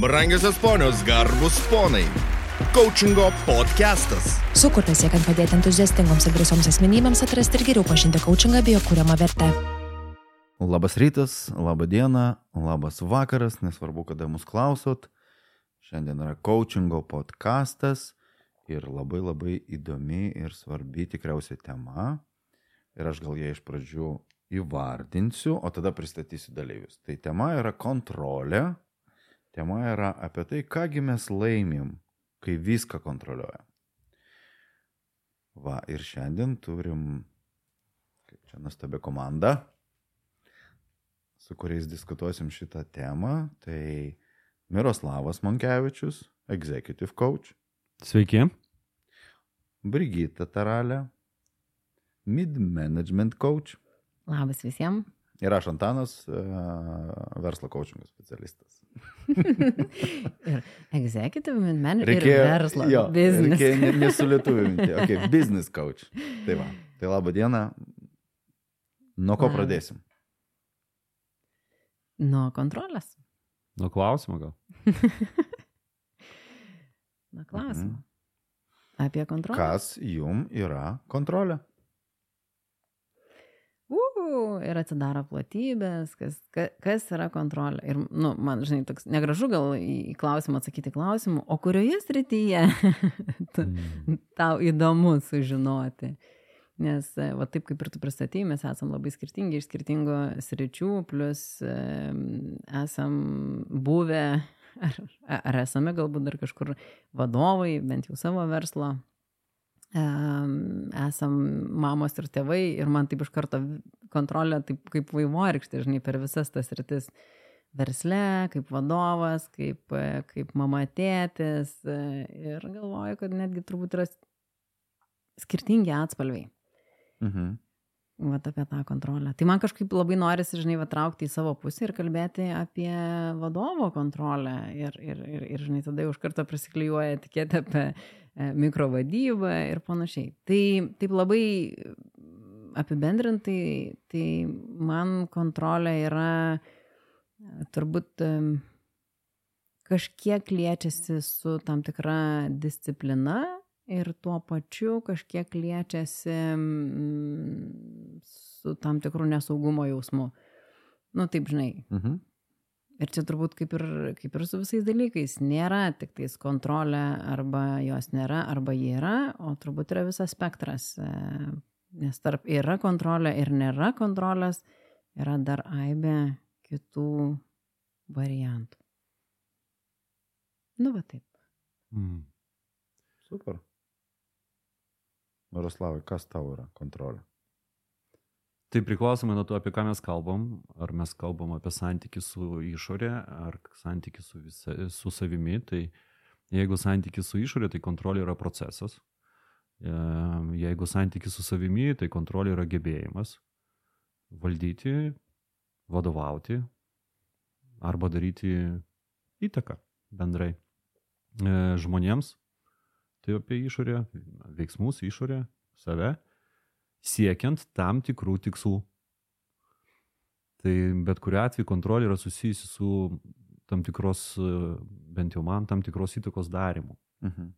Brangiosios ponios, garbus ponai. Coachingo podcastas. Sukurtas siekiant padėti entuziastingoms ir drąsioms asmenybėms atrasti ir geriau pažinti coachingą bei jo kūriamą vertę. Labas rytas, laba diena, labas vakaras, nesvarbu, kada mus klausot. Šiandien yra coachingo podcastas ir labai labai įdomi ir svarbi tikriausiai tema. Ir aš gal ją iš pradžių įvardinsiu, o tada pristatysiu dalyvius. Tai tema yra kontrolė. Tema yra apie tai, kągi mes laimim, kai viską kontroliuojam. Va, ir šiandien turim, kaip čia nuostabi komanda, su kuriais diskutuosim šitą temą. Tai Miroslavas Monkevičius, Executive Coach, Sveiki. Brigita Taralė, Mid Management Coach Labas visiems. ir aš Antanas, e, verslo coachingo specialistas. ir executive manager Reikėjo- ir verslo jo, business. Reikėjo ne- nesulietuvinti. Okay, business coach. Tai va. Tai laba diena. Nuo ko Labas. pradėsim? Nuo kontrolės. Nuo klausimo gal. Nuo klausimo. Mhm. Apie kontrolę. Kas jum yra kontrolė? Uh, ir atsidaro platybės, kas, ka, kas yra kontrolė. Ir, nu, man, žinai, toks negražu gal į klausimą atsakyti klausimu, o kurioje srityje Mm. tau įdomu sužinoti. Nes, e, va taip kaip ir tu pristatėjai, mes esame labai skirtingi iš skirtingų sričių, plus em, esam buvę, ar, ar esame galbūt dar kažkur vadovai, bent jau savo verslo. Esam mamos ir tėvai ir man taip iš karto kontrolė, taip kaip vaivorykštė, žinai, per visas tas rytis versle, kaip vadovas, kaip, e, kaip mama tėtis e, ir galvoju, kad netgi turbūt yra skirtingi atspalviai. Mhm. Vat apie tą kontrolę. Tai man kažkaip labai norisi, žinai, va, traukti į savo pusę ir kalbėti apie vadovo kontrolę. Ir, ir, ir, ir žinai, tada jau iš karto prisiklijuoja etiketę apie e, mikrovadybą ir panašiai. Tai taip labai apibendrintai, tai man kontrolė yra e, turbūt em, kažkiek liečiasi su tam tikra disciplina ir tuo pačiu kažkiek liečiasi mm, su tam tikru nesaugumo jausmu. Nu, taip, žinai. Mhm. Ir čia turbūt kaip ir, kaip ir su visais dalykais. Nėra tik tais kontrolė, arba jos nėra, arba ji yra, o turbūt yra visas spektras. e, Nes tarp yra kontrolė ir nėra kontrolės, yra dar aibė kitų variantų. Nu, va taip. Mm. Super. Miroslavai, kas tau yra kontrolė? Tai priklausomai nuo to, apie ką mes kalbam, ar mes kalbam apie santykių su išorė, ar santykių su, visa, su savimi, tai jeigu santykių su išorė, tai kontrolė yra procesas. E, Jeigu santykių su savimi, tai kontrolė yra gebėjimas valdyti, vadovauti arba daryti įtaką bendrai e, žmonėms. Tai apie išorę, veiksmus išorę, save siekiant tam tikrų tikslų. Tai bet kuriu atveju kontrolė yra susijusi su tam tikros, bent jau man, tam tikros įtakos darimu. Mhm.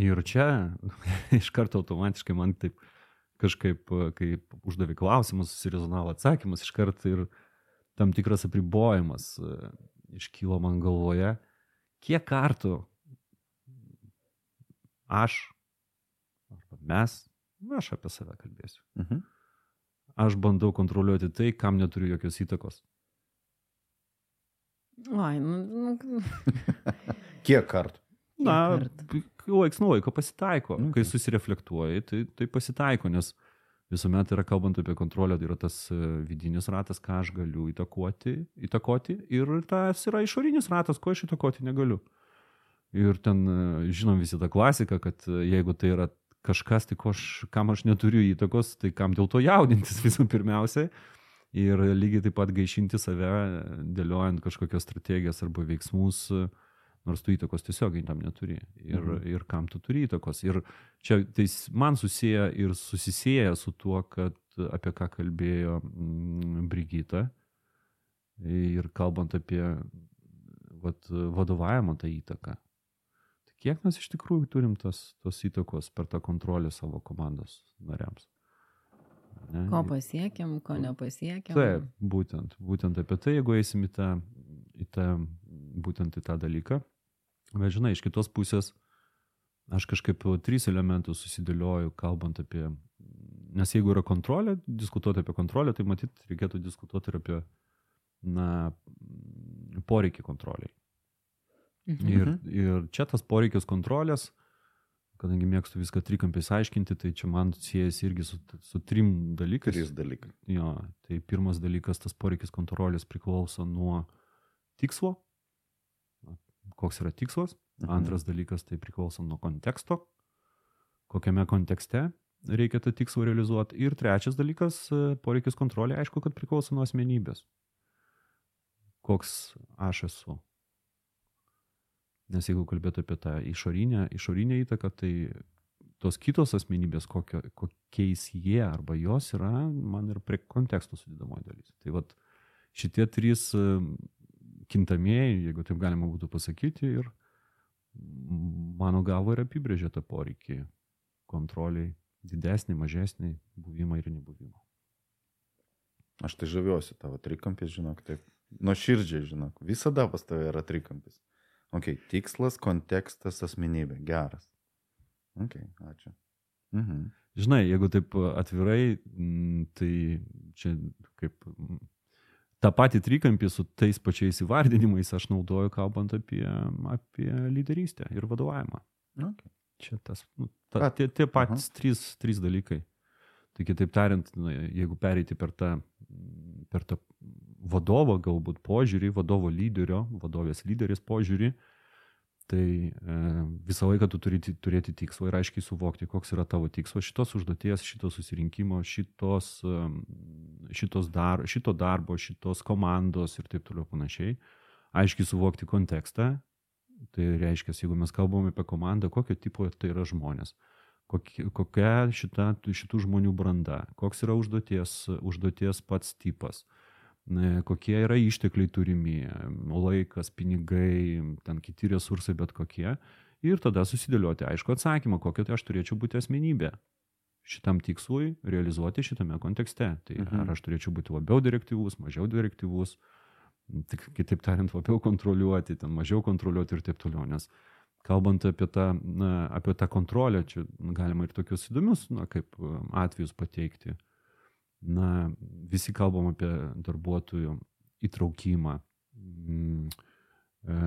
Ir čia iš karto automatiškai man taip kažkaip, kaip uždavė klausimus, susirezonavo atsakymas, iš karto ir tam tikras apribojimas e, iškylo man galvoje, kiek kartų aš arba mes, na, aš apie save kalbėsiu, Mhm. aš bandau kontroliuoti tai, kam neturiu jokios įtakos. Oi, nu, nu, Kiek kartų? Na, laiks nuo laiko pasitaiko. Mhm. Okay. Kai susireflektuoji, tai, tai pasitaiko, nes visuomet yra kalbant apie kontrolę, tai yra tas e, vidinis ratas, ką aš galiu įtakoti, įtakoti ir tas yra išorinis ratas, ko aš įtakoti negaliu. Ir ten e, žinom visi tą klasiką, kad e, jeigu tai yra kažkas, tai ko aš, kam aš neturiu įtakos, tai kam dėl to jaudintis visų pirmiausia. Ir lygiai taip pat gaišinti save, dėliojant kažkokias strategijas arba veiksmus, nors tu įtakos tiesiogiai tam neturi. Ir, Mhm. ir kam tu turi įtakos. Ir čia tai man susiję ir susisieja su tuo, kad apie ką kalbėjo mm, Brigita. Ir kalbant apie vat, vadovavimo tą įtaką. Kiek mes iš tikrųjų turim tos, tos įtakos per tą kontrolę savo komandos nariams? Ne? Ko pasiekėm, ko nepasiekėm. Taip, būtent, būtent apie tai, jeigu eisim į tą, į tą, būtent į tą dalyką. Bet žinai, iš kitos pusės, aš kažkaip trys elementus susidėlioju, kalbant apie, nes jeigu yra kontrolė, diskutuoti apie kontrolę, tai matyt, reikėtų diskutuoti ir apie, na, poreikį kontroliai. Mhm. Ir, ir čia tas poreikis kontrolės, kadangi mėgstu viską trikampiais aiškinti, tai čia man siejasi irgi su, su trim dalykais. Trys dalykai. Jo, tai pirmas dalykas, tas poreikis kontrolės priklauso nuo tikslo, koks yra tikslas. Mhm. Antras dalykas, tai priklauso nuo konteksto, kokiame kontekste reikia tą tikslą realizuoti. Ir trečias dalykas, poreikis kontrolė, aišku, kad priklauso nuo asmenybės. Koks aš esu. Nes jeigu kalbėtų apie tą išorinę, išorinę įtaką, tai tos kitos asmenybės, kokio, kokiais jie arba jos yra, man ir prie kontekstų sudėdamoji dalis. Tai vad šitie trys e, kintamieji, jeigu taip galima būtų pasakyti, ir mano galva ir apibrėžia tą poreikį kontroliai didesnį, mažesnį buvimą ir nebuvimą. Aš tai žaviuosi tavo trikampis, žinok, taip. Nuo širdžiai, žinok, visada pas tavai yra trikampis. Ok, tikslas, kontekstas, asmenybė. Geras. Ok, ačiū. Mhm. Žinai, jeigu taip atvirai, tai čia kaip tą patį trikampį su tais pačiais įvardinimais aš naudoju, kalbant apie, apie lyderystę ir vadovavimą. Okay. Čia tas, nu, ta, tie, tie patys trys, trys dalykai. Tai kitaip tariant, na, jeigu pereiti per tą, per tą vadovo galbūt požiūrį, vadovo lyderio, vadovės lyderis požiūrį, tai e, visą laiką tu turi ti- turėti tikslą ir aiškiai suvokti, koks yra tavo tikslas šitos užduoties, šito susirinkimo, šitos, em, šitos dar, šito darbo, šitos komandos ir taip toliau panašiai. Aiškiai suvokti kontekstą. Tai reiškia, jeigu mes kalbame apie komandą, kokio tipo tai yra žmonės kokia šita, šitų žmonių branda, koks yra užduoties, užduoties pats tipas, kokie yra ištekliai turimi, laikas, pinigai, ten kiti resursai, bet kokie. Ir tada susidėlioti aišku atsakymą, kokia tai aš turėčiau būti asmenybė šitam tikslui realizuoti šitame kontekste. Tai Mhm. ar aš turėčiau būti labiau direktyvus, mažiau direktyvus, tik kitaip tariant, labiau kontroliuoti, ten mažiau kontroliuoti ir taip toliau. Nes kalbant apie tą, na, apie tą kontrolę, čia galima ir tokius įdomius, na, kaip atvejus pateikti. Na, visi kalbam apie darbuotojų įtraukimą, mm, e,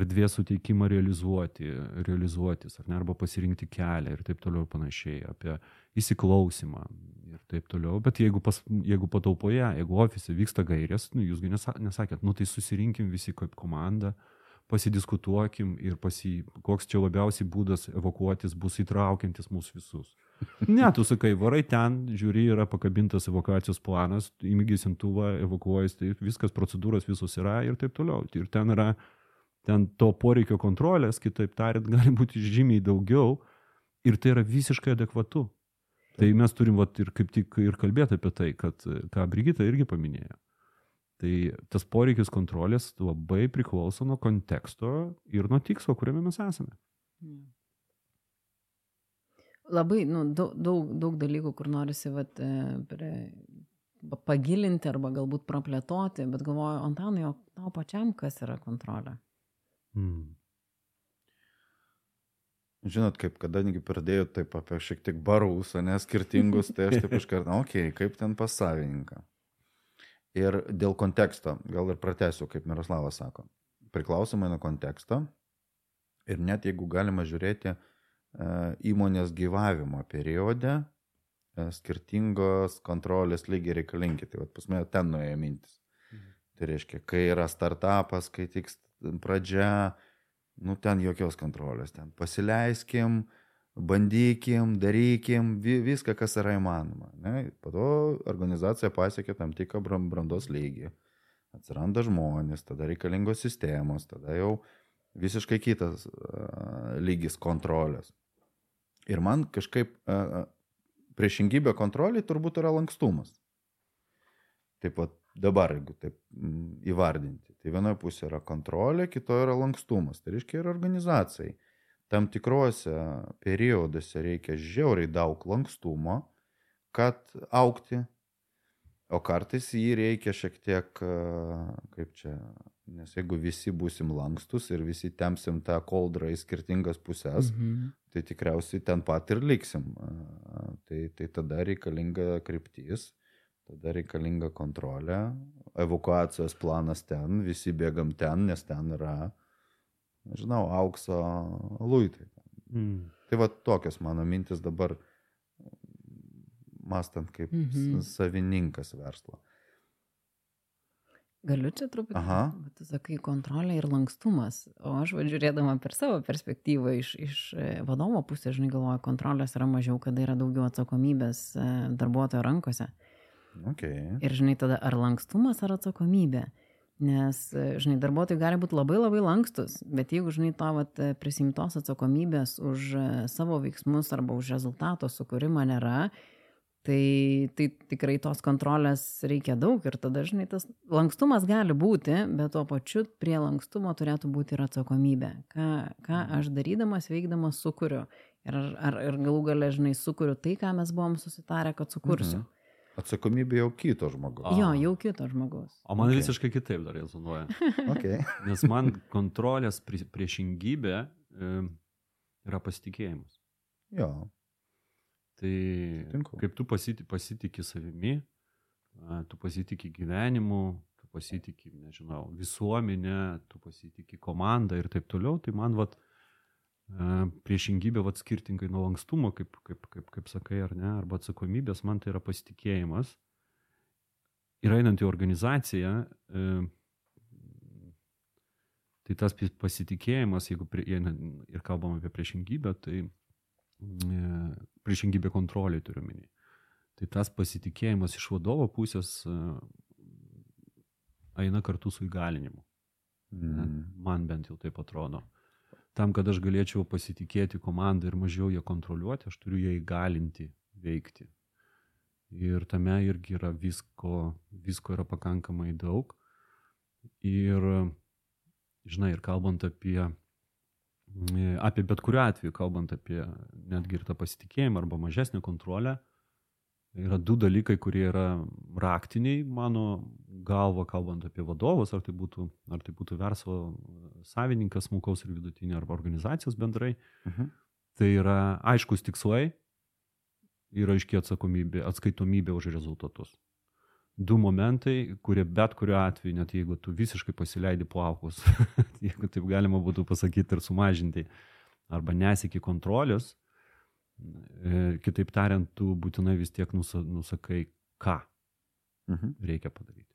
erdvės suteikimą realizuoti, realizuotis, ar ne, arba pasirinkti kelią ir taip toliau ir panašiai, apie įsiklausimą ir taip toliau. Bet jeigu, pas, jeigu patalpoje, jeigu ofise vyksta gairės, nu, jūsgi nesa, nesakėt, nu tai susirinkim visi kaip komanda, pasidiskutuokim ir pasi, koks čia labiausiai būdas evakuotis bus įtraukiantis mūsų visus. Ne, tu sakai, varai ten, žiūri, yra pakabintas evakuacijos planas, įmigi sintuvą, evakuojas, tai viskas, procedūros visos yra ir taip toliau. Ir ten yra, ten to poreikio kontrolės, kitaip tariant, gali būti žymiai daugiau ir tai yra visiškai adekvatu. Tai mes turim vat, ir kaip tik ir kalbėti apie tai, kad, ką Brigita irgi paminėjo. Tai tas poreikis kontrolės labai priklauso nuo konteksto ir nuo tikslo, kuriame mes esame. Labai, nu, daug, daug, daug dalykų, kur norisi vat, e, prie, pa- pagilinti arba galbūt praplėtoti, bet galvoju, Antanai, o tau pačiam kas yra kontrolė? Mm. Žinot, kaip kadangi pradėjau taip apie šiek tiek barus, o ne skirtingus, tai aš taip iš karto, okei, okay, kaip ten pas savininką. Ir dėl konteksto, gal ir pratęsiu, kaip Miroslavas sako, priklausomai nuo konteksto ir net jeigu galima žiūrėti e, įmonės gyvavimo periode, e, skirtingos kontrolės lygiai reikalingi. Tai pas mane ten nuėjo mintis. Tai reiškia, kai yra startupas, kai tik pradžia, nu ten jokios kontrolės, ten pasileiskim, bandykim, darykim, vi, viską, kas yra įmanoma. Ne? Po to organizacija pasiekia tam tikrą bran- brandos lygį. Atsiranda žmonės, tada reikalingos sistemos, tada jau visiškai kitas lygis kontrolės. Ir man kažkaip priešingybė kontroliai turbūt yra lankstumas. Taip pat dabar, jeigu taip įvardinti, tai vienoje pusėje yra kontrolė, kitoje yra lankstumas. Tai reiškia ir organizacijai. Tam tikrose perioduose reikia žiauriai daug lankstumo, kad aukti, o kartais jį reikia šiek tiek, kaip čia, nes jeigu visi būsim lankstus ir visi temsim tą koldrą į skirtingas pusės, Mhm. tai tikriausiai ten pat ir liksim. Tai, tai tada reikalinga kryptis, tada reikalinga kontrolė, evakuacijos planas ten, visi bėgam ten, nes ten yra, nežinau, aukso luitai. Mm. Tai va tokios mano mintis dabar, mastant kaip Mhm. mhm. savininkas verslo. Galiu čia truputį. Aha. va, Tu sakai kontrolė ir lankstumas. O aš vadžiūrėdama per savo perspektyvą iš, iš e, vadovo pusės, žinai, galvoju, kontrolės yra mažiau, kada yra daugiau atsakomybės e, darbuotojo rankose. Okay. Ir žinai, tada ar lankstumas, ar atsakomybė. Nes, e, žinai, darbuotojai gali būti labai labai lankstus, bet jeigu, žinai, to vat, prisimtos atsakomybės už savo veiksmus arba už rezultato sukūrimą nėra, tai, tai tikrai tos kontrolės reikia daug ir tada, žinai, tas lankstumas gali būti, bet tuo pačiu prie lankstumo turėtų būti ir atsakomybė. Ką, ką aš darydamas, veikdamas sukuriu. Ir, ar, ar, ir galų gale, žinai, sukuriu tai, ką mes buvom susitarę, kad sukursiu. Mhm. Atsakomybė jau kito žmogaus. Jo, jau kito žmogaus. O man Okay. visiškai kitaip dar rezonuoja. Okay. Nes man kontrolės pri- priešingybė yra pasitikėjimas. Jo. Tai Sutinku. kaip tu pasiti, pasitikė savimi, tu pasitikė gyvenimu, tu pasitikė, nežinau, visuomenė, tu pasitikė komandą ir taip toliau, tai man vat, priešingybė vat skirtingai nuo lankstumo, kaip, kaip, kaip, kaip sakai, ar ne, arba atsakomybės, man tai yra pasitikėjimas. Ir einant į organizaciją, tai tas pasitikėjimas, jeigu prie, ir kalbam apie priešingybę, tai priešingybė kontrolė turiu minį. Tai tas pasitikėjimas iš vadovo pusės e, eina kartu su įgalinimu. Mm. Man bent jau taip atrodo. Tam, kad aš galėčiau pasitikėti komandą ir mažiau ją kontroliuoti, aš turiu ją įgalinti veikti. Ir tame irgi yra visko, visko yra pakankamai daug. Ir, žinai, ir kalbant apie, apie bet kuriuo atveju, kalbant apie netgi ir tą pasitikėjimą arba mažesnę kontrolę, yra du dalykai, kurie yra raktiniai mano galva, kalbant apie vadovus, ar tai būtų, ar tai būtų verslo savininkas, smulkaus ir vidutinio, arba organizacijos bendrai. Mhm. Tai yra aiškus tikslai ir aiškiai atsakomybė, atskaitomybė už rezultatus. Du momentai, kurie bet kuriuo atveju, net jeigu tu visiškai pasileidi plaukus, jeigu taip galima būtų pasakyti ir sumažinti, arba nesiki kontrolės, e, kitaip tariant, tu būtinai vis tiek nusa, nusakai, ką Mhm. reikia padaryti.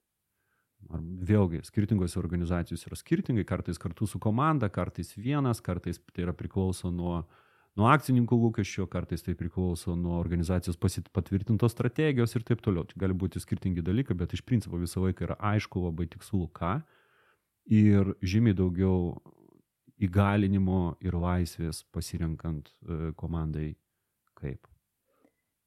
Ar vėlgi, skirtingose organizacijose yra skirtingai, kartais kartu su komanda, kartais vienas, kartais tai yra priklauso nuo, nuo akcininkų lūkesčio, kartais tai priklauso nuo organizacijos patvirtintos strategijos ir taip toliau. Tai gali būti skirtingi dalykai, bet iš principo visą laiką yra aišku labai tikslu ką ir žymiai daugiau įgalinimo ir laisvės pasirinkant e, komandai kaip.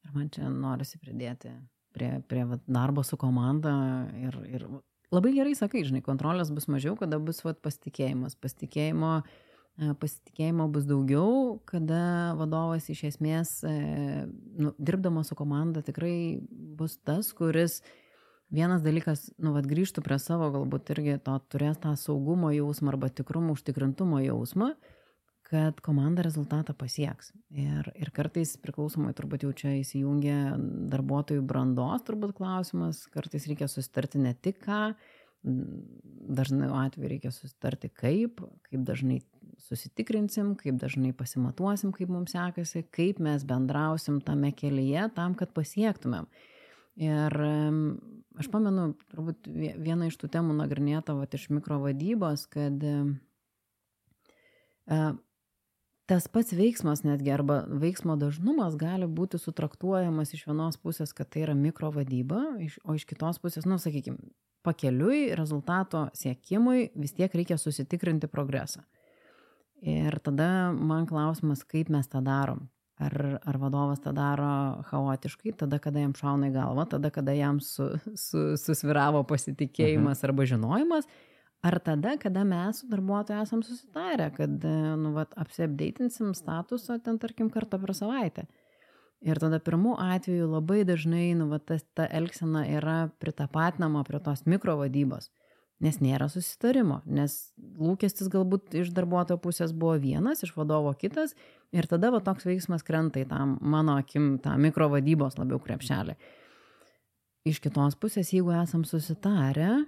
Ir man čia norisi pridėti prie, prie vat, darbo su komanda ir, ir labai gerai sakai, žinai, kontrolės bus mažiau, kada bus vat, pasitikėjimas. Pasitikėjimo, e, pasitikėjimo bus daugiau, kada vadovas iš esmės, e, nu, dirbdamas su komanda, tikrai bus tas, kuris vienas dalykas, nu, vad grįžtų prie savo, galbūt irgi to turės tą saugumo jausmą arba tikrumo, užtikrintumo jausmą kad komanda rezultatą pasieks. Ir, ir kartais priklausomai turbūt jau čia įsijungia darbuotojų brandos turbūt klausimas, kartais reikia susitarti ne tik ką, dažnai atveju reikia susitarti kaip, kaip dažnai susitikrinsim, kaip dažnai pasimatuosim, kaip mums sekasi, kaip mes bendrausim tame kelyje tam, kad pasiektumėm. Ir aš pamenu, turbūt vie- vieną iš tų temų nagrinėta vat, iš mikrovadybos, kad e, tas pats veiksmas netgi arba veiksmo dažnumas gali būti sutraktuojamas iš vienos pusės, kad tai yra mikrovadyba, o iš kitos pusės, nu, sakykime, pakeliui rezultato siekimui vis tiek reikia susitikrinti progresą. Ir tada man klausimas, kaip mes tą darom. Ar, ar vadovas tą daro chaotiškai, tada, kada jam šauna į galvą, tada, kada jam su, su, susviravo pasitikėjimas mhm. arba žinojimas, ar tada, kada mes su darbuotoju esam susitarę, kad nu, vat, apsiapdeitinsim statusą ten, tarkim, kartą per savaitę. Ir tada pirmų atveju labai dažnai nu, va, tas, ta elgsena yra pritapatinama prie tos mikrovadybos, nes nėra susitarimo, nes lūkestis galbūt iš darbuotojo pusės buvo vienas, iš vadovo kitas, ir tada va, toks veiksmas krenta į tą mano akim, tą mikrovadybos labiau krepšelį. Iš kitos pusės, jeigu esam susitarę,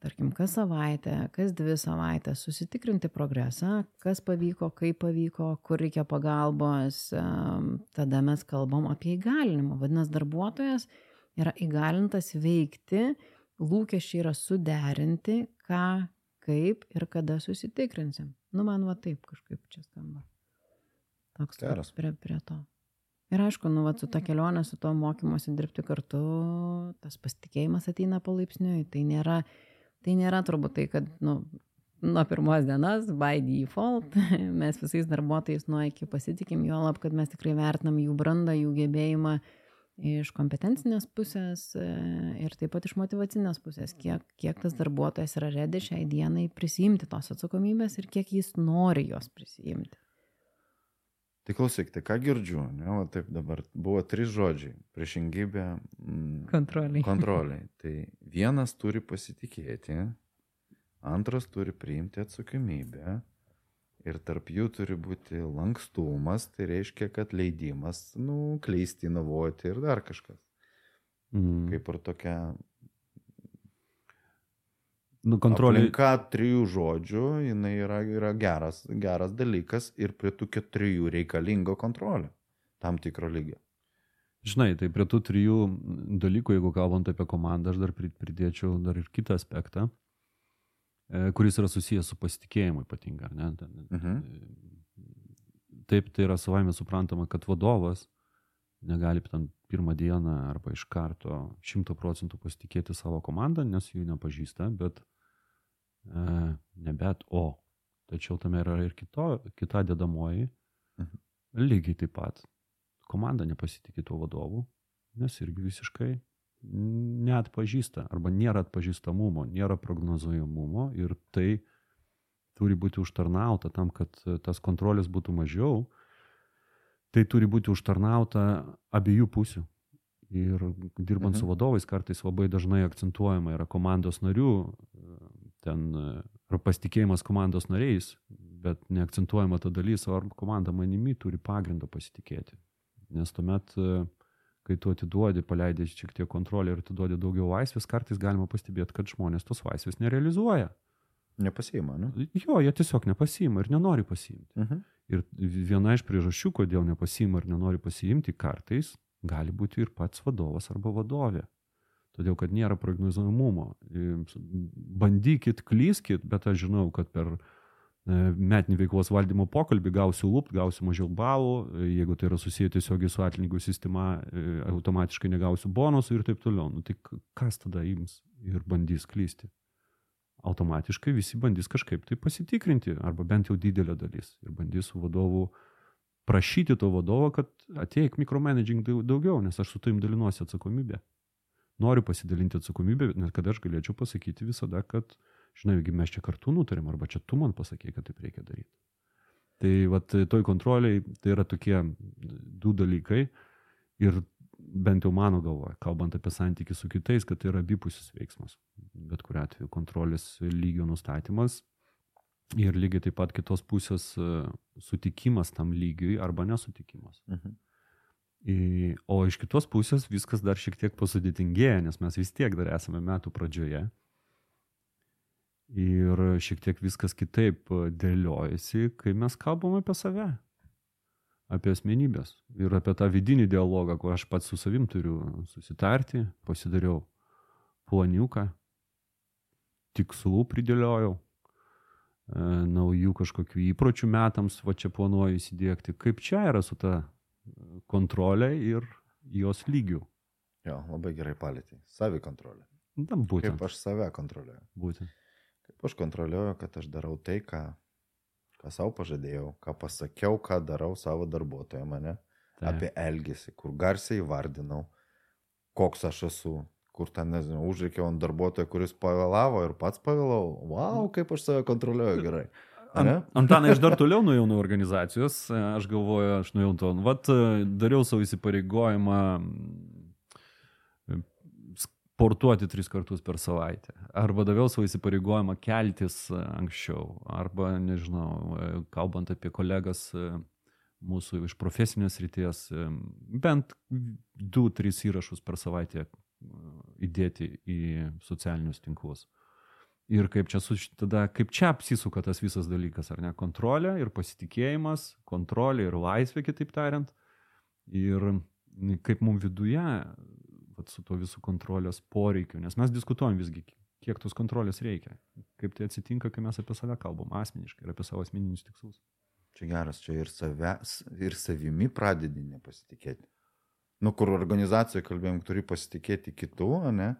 tarkim, kas savaitę, kas dvi savaitės susitikrinti progresą, kas pavyko, kaip pavyko, kur reikia pagalbos, tada mes kalbam apie įgalinimą. Vadinasi, darbuotojas yra įgalintas veikti, lūkesčiai yra suderinti, ką, kaip ir kada susitikrinsim. Nu, man va taip kažkaip čia skamba. Toks Geras. Prie, prie to. Ir aišku, nu, va, su ta kelionė, su to mokymosi dirbti kartu, tas pasitikėjimas ateina palaipsniui. Tai nėra, Tai nėra turbūt tai, kad nu, nuo pirmos dienos, by default, mes visais darbuotojais nuo iki pasitikim, jo lab, kad mes tikrai vertinam jų brandą, jų gebėjimą iš kompetencinės pusės e, ir taip pat iš motivacinės pusės, kiek, kiek tas darbuotojas yra redi šiai dienai prisijimti tos atsakomybės ir kiek jis nori jos prisijimti. Tai klausyk, tai ką girdžiu, ne, va taip dabar buvo trys žodžiai - priešingybė. Mm, kontroliai. Kontroliai. Tai vienas turi pasitikėti, antras turi priimti atsakomybę ir tarp jų turi būti lankstumas, tai reiškia, kad leidimas, nu, klysti, inovuoti ir dar kažkas. Mm. Kaip ir tokia nu, kontrolė. Aplinka trijų žodžių, jinai yra, yra geras, geras dalykas ir prie tų keturių reikalingo kontrolė tam tikro lygio. Žinai, tai prie tų trijų dalykų, jeigu kalbant apie komandą, aš dar pridėčiau dar ir kitą aspektą, kuris yra susijęs su pasitikėjimu ne? Mhm. Taip, tai yra savaime suprantama, kad vadovas negali ten pirmą dieną arba iš karto šimto procentų pasitikėti savo komandą, nes jų nepažįsta, bet ne bet o. Tačiau tame yra ir kito, kita dedamoji. Mhm. Lygiai taip pat. Komanda nepasitikė tuo vadovu, nes irgi visiškai neatpažįsta arba nėra atpažįstamumo, nėra prognozuojamumo ir tai turi būti užtarnauta tam, kad tas kontrolės būtų mažiau, tai turi būti užtarnauta abiejų pusių. Ir dirbant mhm. su vadovais kartais labai dažnai akcentuojama yra komandos narių ten ar pasitikėjimas komandos nariais, bet neakcentuojama ta dalis, ar komanda manimi turi pagrindą pasitikėti. Nes tuomet, kai tu atiduodi, paleidai šiek tiek kontrolę ir atiduodi daugiau laisvės, kartais galima pastebėti, kad žmonės tos laisvės nerealizuoja. Nepasima, ne? Jo, jie tiesiog nepasima ir nenori pasiimti. Uh mhm. -huh. Ir viena iš priežasčių, kodėl nepasima ir nenori pasiimti, kartais gali būti ir pats vadovas arba vadovė todėl kad nėra prognozuojamumo. Bandykit, klyskit, bet aš žinau, kad per metinį veiklos valdymo pokalbį gausiu lupt, gausiu mažiau balų, jeigu tai yra susiję tiesiogiai su atlygų sistema, e, automatiškai negausiu bonusų ir taip toliau. Nu, tai kas tada ims ir bandys klysti? Automatiškai visi bandys kažkaip tai pasitikrinti, arba bent jau didelė dalis. Ir bandys su vadovu prašyti to vadovo, kad ateik mikromanaging daugiau, nes aš su tavim dalinuosi atsakomybę noriu pasidalinti atsakomybę, nes kad aš galėčiau pasakyti visada, kad, žinai, mes čia kartu nutarėm, arba čia tu man pasakė, kad taip reikia daryti. Tai vat, toj kontroliai tai yra tokie du dalykai ir bent jau mano galvoje, kalbant apie santykių su kitais, kad tai yra abipusis veiksmas. Bet kuriu atveju kontrolės lygio nustatymas ir lygiai taip pat kitos pusės sutikimas tam lygiui arba nesutikimas. Mhm. O iš kitos pusės viskas dar šiek tiek pasudėtingėja, nes mes vis tiek dar esame metų pradžioje. Ir šiek tiek viskas kitaip dėliojasi, kai mes kalbam apie save, apie asmenybės ir apie tą vidinį dialogą, kur aš pats su savim turiu susitarti, pasidariau planiuką, tikslų pridėliojau, e, naujų kažkokių įpročių metams, va čia planuoju įsidėkti. Kaip čia yra su ta kontrolę ir jos lygių. Jo, labai gerai palėtė. Savi kontrolė. Na, būtent. Kaip aš save kontroliuoju. Būtent. Aš kontroliuoju, kad aš darau tai, ką, ką savo pažadėjau, ką pasakiau, ką darau savo darbuotojai mane. Taip. apie elgesį, kur garsiai vardinau, koks aš esu, kur ten, nežinau, užreikiau ant darbuotojo, kuris pavėlavo ir pats pavėlau. Wow, kaip aš save kontroliuoju gerai. Ant- Antanai, aš dar toliau nuėjau nuo organizacijos, aš galvoju, aš nuėjau to, vat, dariau savo įsipareigojimą sportuoti tris kartus per savaitę. Arba daviau savo įsipareigojimą keltis e, anksčiau. Arba, nežinau, e, kalbant apie kolegas e, mūsų iš profesinės ryties, bent du, tris įrašus per savaitę įdėti į socialinius tinklus. Ir kaip čia, su, tada, kaip čia apsisuka tas visas dalykas, ar ne? Kontrolė ir pasitikėjimas, kontrolė ir laisvė, kitaip tariant. Ir kaip mums viduje, vat, su to visų kontrolės poreikiu, nes mes diskutuojam visgi, kiek tos kontrolės reikia. Kaip tai atsitinka, kai mes apie save kalbam asmeniškai ir apie savo asmeninius tikslus. Čia geras, čia ir, save, ir savimi pradedi nepasitikėti. Nu, kur organizacijoje kalbėjom, turi pasitikėti kitų, ne?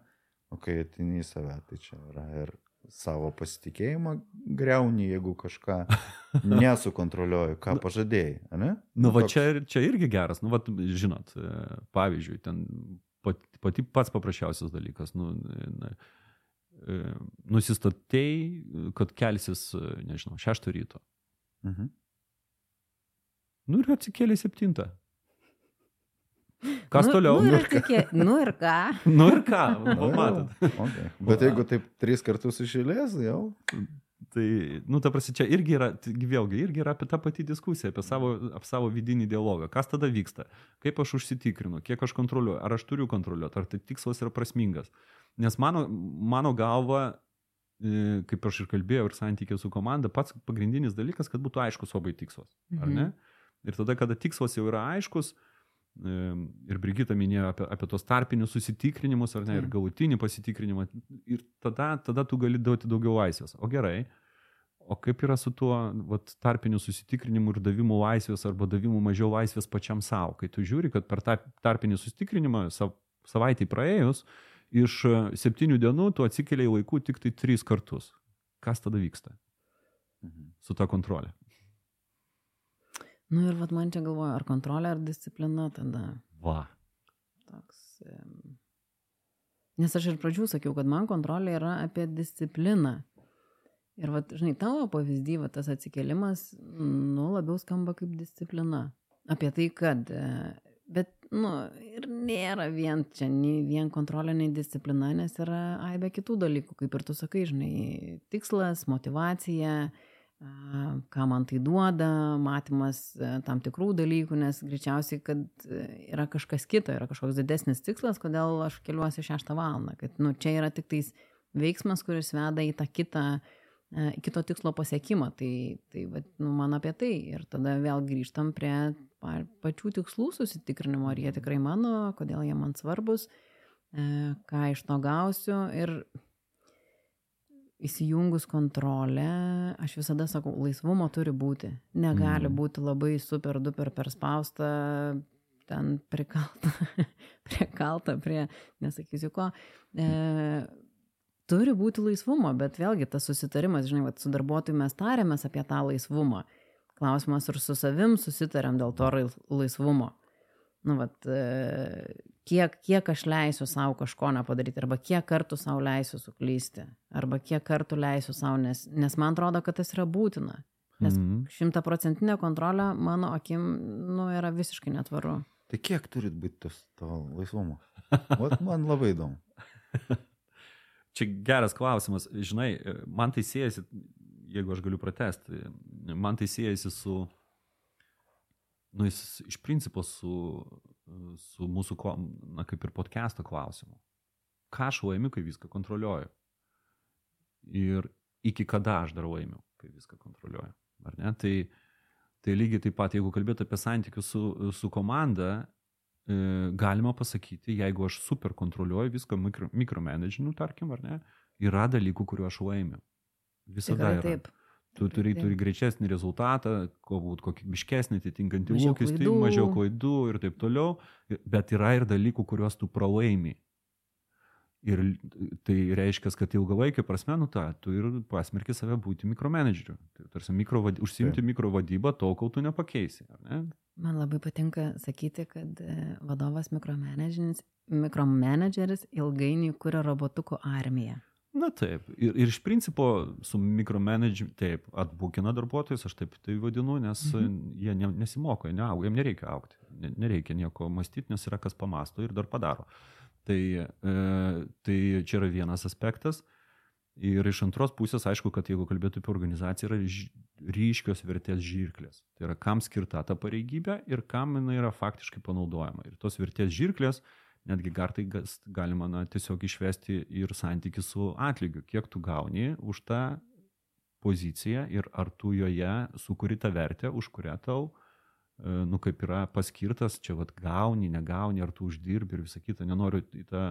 O kai atini į save, tai čia yra ir savo pasitikėjimą greuni, jeigu kažką nesukontroliuoji, ką pažadėjai, ne? Na, va toks- čia, čia irgi geras, nu, va, žinot, e, pavyzdžiui, ten pati, pats paprasčiausias dalykas, nu, na, e, nusistatei, kad kelsis, nežinau, šeštą ryto. Mhm. Nu ir atsikėlė septintą. Kas nu, toliau? Nu, ir, tikė, nu ir ką? Nu ir ką, Nu, va, matot. jau, okay. Bet jeigu taip tris kartus išėlės, jau. Tai, nu, ta prasme, čia irgi yra, vėlgi, irgi yra apie tą patį diskusiją, apie savo, apie savo vidinį dialogą. Kas tada vyksta? Kaip aš užsitikrinu, kiek aš kontroliuoju, ar aš turiu kontroliuoti, ar tai tikslas yra prasmingas. Nes mano, mano galva, e, kaip aš ir kalbėjau, ir santykė su komanda, pats pagrindinis dalykas, kad būtų aiškus labai tikslas. Ar ne? Ir tada, kada tikslas jau yra aiškus, e, ir Brigita minėjo apie, apie tos tarpinius susitikrinimus, ar ne, ir Taip. galutinį pasitikrinimą, ir tada, tada tu gali duoti daugiau laisvės. O gerai, o kaip yra su tuo vat, tarpiniu susitikrinimu ir davimu laisvės arba davimu mažiau laisvės pačiam savo, kai tu žiūri, kad per tą tarpinį susitikrinimą sav, savaitį praėjus, iš e, septynių dienų tu atsikeliai laikų tik tai tris kartus. Kas tada vyksta Mhm. su ta kontrolė? Nu ir vat man čia galvoju, ar kontrolė, ar disciplina tada. Va. Toks. Nes aš ir pradžių sakiau, kad man kontrolė yra apie discipliną. Ir, vat, žinai, tavo pavyzdį, va, tas atsikelimas, nu, labiau skamba kaip disciplina. Apie tai, kad, e, bet, nu, ir nėra vien čia, nei vien kontrolė, nei disciplina, nes yra aibė kitų dalykų, kaip ir tu sakai, žinai, tikslas, motivacija, a, ką man tai duoda, matymas e, tam tikrų dalykų, nes greičiausiai, kad e, yra kažkas kito, yra kažkoks didesnis tikslas, kodėl aš keliuosi šeštą valandą. Kad nu, čia yra tik tais veiksmas, kuris veda į tą kitą, e, kito tikslo pasiekimą. Tai, tai vat, nu, man apie tai. Ir tada vėl grįžtam prie pa- pačių tikslų susitikrinimo, ar jie tikrai mano, kodėl jie man svarbus, ką iš to gausiu. Ir įsijungus kontrolę, aš visada sakau, laisvumo turi būti. Negali Mm. būti labai super duper perspausta, ten prikalta, prikalta prie, nesakysiu ko. E, turi būti laisvumo, bet vėlgi tas susitarimas, žinai, vat, su darbuotoju mes tarėmės apie tą laisvumą. Klausimas, ar su savim susitarėm dėl to laisvumo. Nu, vat, e, kiek, kiek aš leisiu savo kažko nepadaryti, arba kiek kartų savo leisiu suklysti, arba kiek kartų leisiu savo, nes, nes man atrodo, kad tas yra būtina. Nes Mhm. šimtaprocentinė kontrolė mano akim nu, yra visiškai netvaru. Tai kiek turit būti tas to laisvumo? Vat man labai įdomu. Čia geras klausimas. Žinai, man tai siejasi, jeigu aš galiu pratesti, man tai siejasi su, nu, jis iš principo su, su mūsų, na, kaip ir podcast'o klausimu. Ką aš laimiu, kai viską kontroliuoju? Ir iki kada aš dar laimiu, kai viską kontroliuoju. Ar ne? Tai, tai lygiai taip pat, jeigu kalbėtų apie santykius su, su komanda, e, galima pasakyti, jeigu aš super kontroliuoju viską, mikro, mikromanaginu, tarkim, ar ne, yra dalykų, kuriuo aš laimiu. Visada Tikrai taip. Tu turi, turi greičesnį rezultatą, galbūt kokybiškesnį, atitinkantį Mažiau lūkestį, klaidų. mažiau klaidų ir taip toliau. Bet yra ir dalykų, kuriuos tu pralaimi. Ir tai reiškia, kad ilgalaikį prasme, nu tą, tu ir pasmerki save būti mikromanageriu. Tai tarsi mikro, užsimti mikrovadybą tol, kol tu nepakeisi. ar Ne? Man labai patinka sakyti, kad e, vadovas mikromanageris, mikromanageris ilgainiui kuria robotukų armiją. Na taip, ir, ir iš principo su mikromanage'u, taip, atbūkina darbuotojus, aš taip tai vadinu, nes mhm. jie ne, nesimoko, jie neauga, jiems nereikia aukti, ne, nereikia nieko mąstyti, nes yra kas pamasto ir dar padaro. Tai, e, tai čia yra vienas aspektas. Ir iš antros pusės, aišku, kad jeigu kalbėtų apie organizaciją, yra ryškios vertės žirklės. Tai yra, kam skirta ta pareigybė ir kam jinai yra faktiškai panaudojama. Ir tos vertės žirklės, netgi kartai galima na, tiesiog išvesti ir santyki su atlygiu, kiek tu gauni už tą poziciją ir ar tu joje sukuri tą vertę, už kurią tau, e, nu, kaip yra paskirtas, čia vad gauni, negauni, ar tu uždirbi ir visą kitą. Nenoriu į tą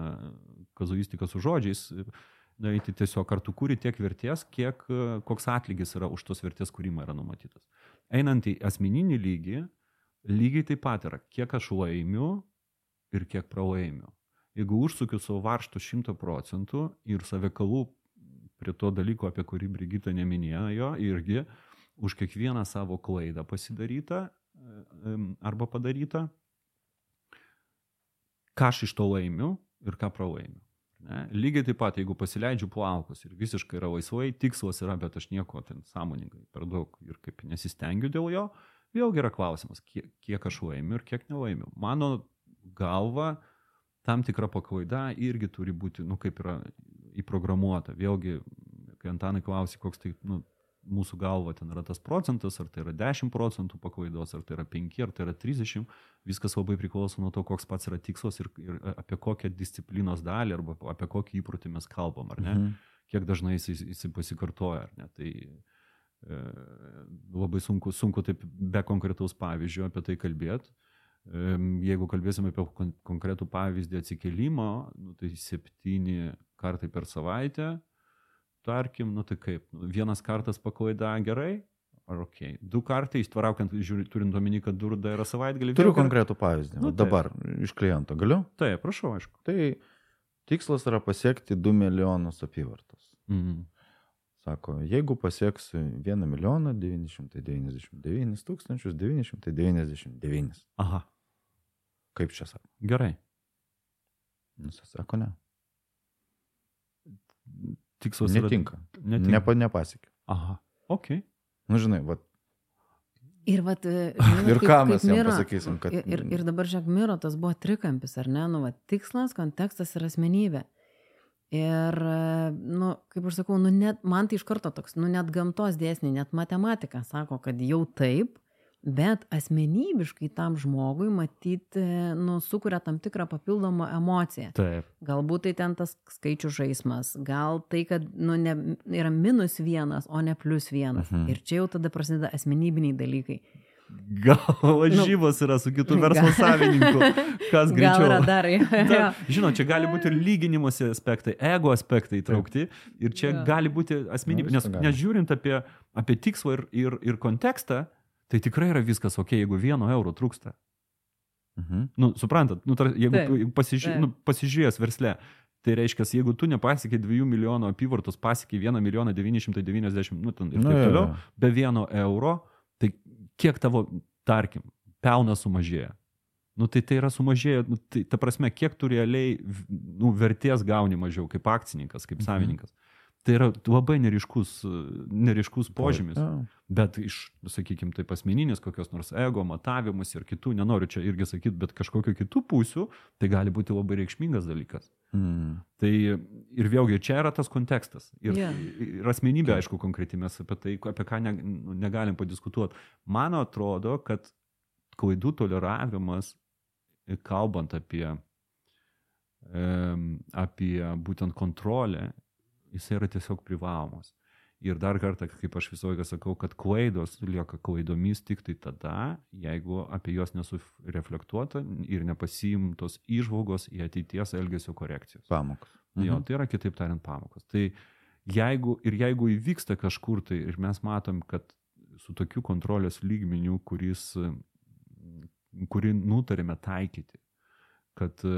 kazuistiką su žodžiais daryti tiesiog kartu kūri tiek vertės, kiek koks atlygis yra už tos vertės kūrimą yra numatytas. Einant į asmeninį lygį, lygiai taip pat yra, kiek aš laimiu ir kiek pralaimiu. Jeigu užsukiu savo varštų 100 procentų ir save kalų prie to dalyko, apie kurį Brigita neminėjo, irgi už kiekvieną savo klaidą pasidarytą arba padarytą, ką aš iš to laimiu ir ką pralaimiu. Ne? Lygiai taip pat, jeigu pasileidžiu plaukus ir visiškai yra laisvai, tikslas yra, bet aš nieko ten sąmoningai per daug ir kaip nesistengiu dėl jo, vėlgi yra klausimas, kiek, kiek aš laimiu ir kiek nelaimiu. Mano galva, tam tikra paklaida irgi turi būti, nu, kaip yra įprogramuota. Vėlgi, kai Antanai klausi, koks tai, nu, mūsų galva ten yra tas procentas, ar tai yra 10 procentų paklaidos, ar tai yra 5, ar tai yra 30, viskas labai priklauso nuo to, koks pats yra tikslas ir, ir apie kokią disciplinos dalį arba apie kokį įprotį mes kalbam, ar ne, mhm. kiek dažnai jis, jis pasikartoja, ar ne. Tai e, labai sunku, sunku taip be konkretaus pavyzdžio apie tai kalbėti. Jeigu kalbėsime apie kon konkretų pavyzdį atsikelimo, nu, tai septyni kartai per savaitę, tarkim, nu tai kaip, vienas kartas paklaida gerai, ar ok. Du kartai, ištvaraukant, turint omeny, kad durda yra savaitgalį. Turiu konkretų pavyzdį. Nu, dabar iš kliento galiu? Taip, prašau, aišku. Tai tikslas yra pasiekti 2 milijonus apyvartos. Mhm. Sako, jeigu pasieksiu 1 milijoną 999 tūkstančius 999. Aha. Kaip čia sako? Gerai. Nusisako, ne tikslas netinka. yra... Netinka. Nepa, nepasiekė. Aha, ok. Nu, žinai, va. Ir, vat, žinai, ir kaip, ką mes jam pasakysim, kad... Ir, ir dabar, žiūrėk, Miro, tas buvo trikampis, ar ne? Nu, va, tikslas, kontekstas ir asmenybė. Ir, nu, kaip aš sakau, nu, net, man tai iš karto toks, nu, net gamtos dėsniai, net matematika sako, kad jau taip, bet asmenybiškai tam žmogui matyti, nu, sukuria tam tikrą papildomą emociją. Taip. Galbūt tai ten tas skaičių žaidimas, gal tai, kad nu, ne, yra minus vienas, o ne plus vienas. Mhm. Ir čia jau tada prasideda asmenybiniai dalykai. Gal lažybos nu, yra su kitų verslo savininku, kas greičiau. Gal yra dar, jo, jo. Žinot, čia gali būti ir lyginimosi aspektai, ego aspektai įtraukti ir čia ja. gali būti asmenybė, nu, nes, nes žiūrint apie, apie tikslą ir, ir, ir kontekstą, tai tikrai yra viskas ok, jeigu vieno euro trūksta. Mhm. Nu, suprantat, nu, tar, jeigu taip, pasiži taip. Nu, pasižiūrėjęs versle, tai reiškia, jeigu tu nepasiekai 2 milijonų apyvartos, pasiekai 1 milijoną 990, nu, ten ir nu, taip toliau, ja, ja. be vieno euro, tai kiek tavo, tarkim, pelnas sumažėja. Nu, tai tai yra sumažėję, nu, tai ta prasme, kiek tu realiai nu, vertės gauni mažiau kaip akcininkas, kaip mhm. savininkas. Mhm. Tai yra labai neriškus, neriškus požymis. Bet iš, sakykime, taip asmeninės kokios nors ego, matavimus ir kitų, nenoriu čia irgi sakyti, bet kažkokiu kitų pusių, tai gali būti labai reikšmingas dalykas. Mm. Tai ir vėlgi čia yra tas kontekstas. Ir, yeah. ir asmenybė, aišku, konkreti mes apie tai, apie ką ne, negalim padiskutuoti. Man atrodo, kad klaidų toleravimas, kalbant apie, apie būtent kontrolę jisai yra tiesiog privalomas. Ir dar kartą, kaip aš visą laiką sakau, kad klaidos lieka klaidomis tik tai tada, jeigu apie juos nesureflektuota ir nepasiimtos išvalgos į ateities elgesio korekcijos. Pamokos. Mhm. Jo, tai yra kitaip tariant pamokos. Tai jeigu, ir jeigu įvyksta kažkur tai ir mes matom, kad su tokiu kontrolės lygmeniu, kuris, kurį nutarėme taikyti, kad e,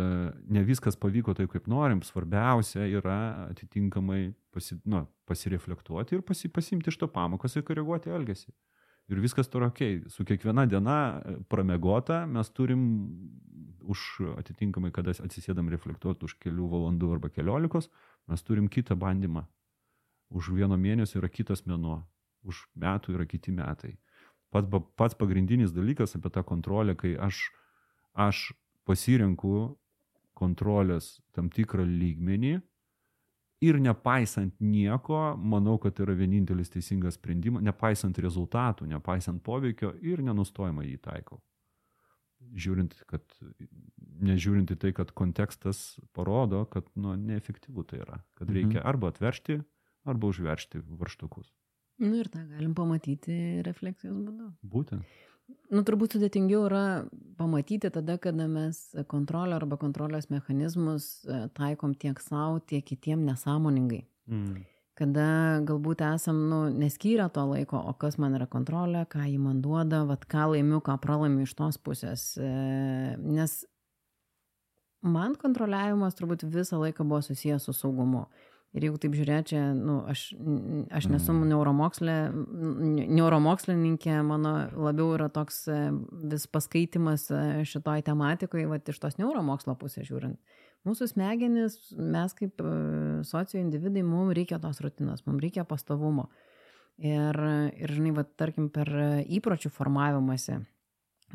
ne viskas pavyko taip, kaip norim, svarbiausia yra atitinkamai pasi, nu, pasireflektuoti ir pasi, pasimti iš to pamokas ir koreguoti elgesį. Ir viskas yra ok. Su kiekviena diena e, pramegota mes turim už atitinkamai, kada atsisėdam reflektuoti už kelių valandų arba keliolikos, mes turim kitą bandymą. Už vieno mėnesio yra kitas mėnuo, už metų yra kiti metai. Pats, pats pagrindinis dalykas apie tą kontrolę, kai aš, aš pasirenku kontrolės tam tikrą lygmenį, ir nepaisant nieko, manau, kad tai yra vienintelis teisingas sprendimas, nepaisant rezultatų, nepaisant poveikio ir nenustojama jį taikau. Žiūrint, kad, nežiūrint į tai, kad kontekstas parodo, kad nu, neefektyvu tai yra, kad reikia mhm. arba atveršti, arba užveršti varštukus. Na nu ir tą galim pamatyti refleksijos būdu. Būtent. Nu, turbūt sudėtingiau yra pamatyti tada, kada mes kontrolę arba kontrolės mechanizmus e, taikom tiek savo, tiek kitiem nesąmoningai. Mm. Kada galbūt esam, nu, neskyrę to laiko, o kas man yra kontrolė, ką jį man duoda, vad ką laimiu, ką pralaimiu iš tos pusės. E, nes man kontroliavimas turbūt visą laiką buvo susijęs su saugumu. Ir jeigu taip žiūrėt, čia, nu, aš, aš nesu mm. neuromokslė, neuromokslininkė, mano labiau yra toks e, vis paskaitimas e, šitoj tematikoje, va iš tos neuromokslo pusės žiūrint. Mūsų smegenis, mes kaip e, socio individai, mums reikia tos rutinos, mums reikia pastovumo. Ir, ir žinai, va, tarkim, per įpročių formavimąsi,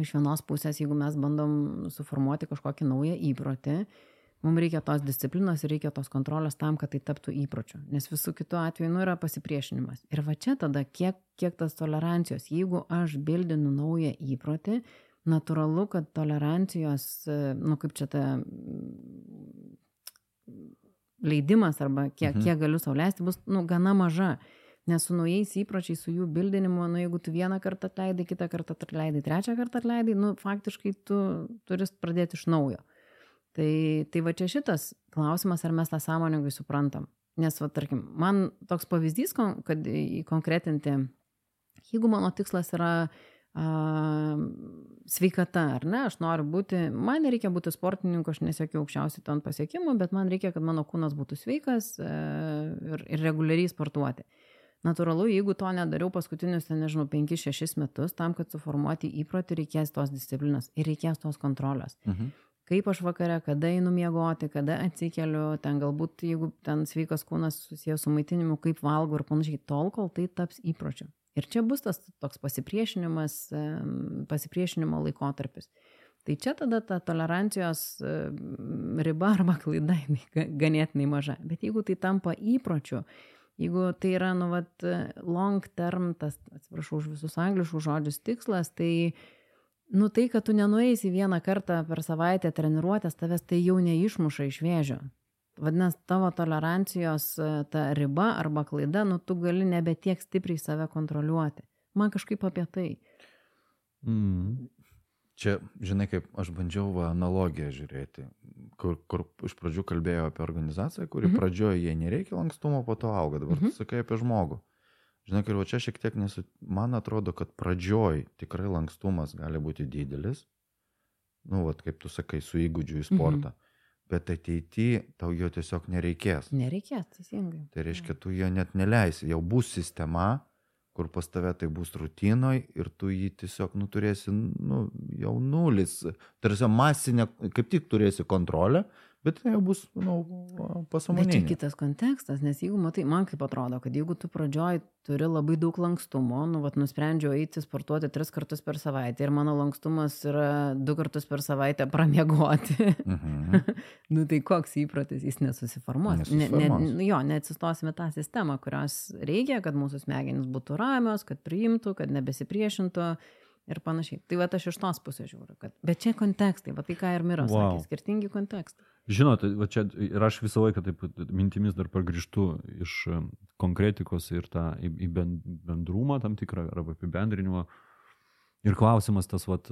iš vienos pusės, jeigu mes bandom suformuoti kažkokį naują įprotį, Mums reikia tos disciplinos ir reikia tos kontrolės tam, kad tai taptų įpročiu. Nes visų kitų atveju nu, yra pasipriešinimas. Ir va čia tada, kiek, kiek tas tolerancijos, jeigu aš bildinu naują įprotį, natūralu, kad tolerancijos, nu kaip čia ta leidimas arba kiek, mhm. kiek galiu sauliaisti, bus nu, gana maža. Nes su naujais įpročiais, su jų bildinimu, nu, jeigu tu vieną kartą atleidai, kitą kartą atleidai, trečią kartą atleidai, nu, faktiškai tu turi pradėti iš naujo. Tai, tai va čia šitas klausimas, ar mes tą sąmoningai suprantam. Nes, va, tarkim, man toks pavyzdys, kad įkonkretinti, jeigu mano tikslas yra a, sveikata, ar ne, aš noriu būti, man nereikia būti sportininku, aš nesiekiu aukščiausių ten pasiekimų, bet man reikia, kad mano kūnas būtų sveikas e, ir, ir reguliariai sportuoti. Natūralu, jeigu to nedariau paskutinius, ten, nežinau, 5-6 metus, tam, kad suformuoti įprotį, reikės tos disciplinos ir reikės tos kontrolės. Mhm kaip aš vakare, kada einu miegoti, kada atsikeliu, ten galbūt, jeigu ten sveikas kūnas susijęs su maitinimu, kaip valgo ir panašiai, tol, kol tai taps įpročiu. Ir čia bus tas toks pasipriešinimas, pasipriešinimo laikotarpis. Tai čia tada ta tolerancijos riba arba klaida ganėtinai maža. Bet jeigu tai tampa įpročiu, jeigu tai yra, nu, vat, long term, tas, atsiprašau už visus angliškus žodžius tikslas, tai uh, nu tai, kad tu nenueisi vieną kartą per savaitę treniruotės, tavęs tai jau neišmuša iš vėžio. Vadinasi, tavo tolerancijos e, ta riba arba klaida, nu tu gali nebe tiek stipriai save kontroliuoti. Man kažkaip apie tai. Mm. Čia, žinai, kaip aš bandžiau analogiją žiūrėti, kur, kur iš pradžių kalbėjau apie organizaciją, kuri mm -hmm. pradžioje jie nereikia lankstumo, po to auga. Dabar mm -hmm. tu sakai apie žmogų. Žinok, ir va čia šiek tiek nesu, man atrodo, kad pradžioj tikrai lankstumas gali būti didelis, nu, va, kaip tu sakai, su įgūdžiu į sportą. Mhm. Bet ateityje tau jo tiesiog nereikės. Nereikės, teisingai. Tai reiškia, tu jo net neleisi, jau bus sistema, kur pas tave tai bus rutinoj ir tu jį tiesiog, nu, turėsi, nu, jau nulis. Tarsi masinė, kaip tik turėsi kontrolę, Bet tai jau bus, manau, pasąmoningai. Bet čia kitas kontekstas, nes jeigu matai, man kaip atrodo, kad jeigu tu pradžioj turi labai daug lankstumo, nu, vat, nusprendžiau eiti sportuoti tris kartus per savaitę ir mano lankstumas yra du kartus per savaitę pramiegoti, mhm. nu, tai koks įprotis, jis nesusiformuos. nesusiformuos. Ne, ne, jo, neatsistosime tą sistemą, kurios reikia, kad mūsų smegenys būtų ramios, kad priimtų, kad nebesipriešintų ir panašiai. Tai va aš iš tos pusės žiūriu, kad, bet čia kontekstai, va tai ką ir Miras wow. sakė, skirtingi kontekstai. Žinot, va čia ir aš visą laiką taip mintimis dar pagrįžtu iš konkretikos ir tą į, į bendrumą tam tikrą arba apibendrinimą. Ir klausimas tas, vat,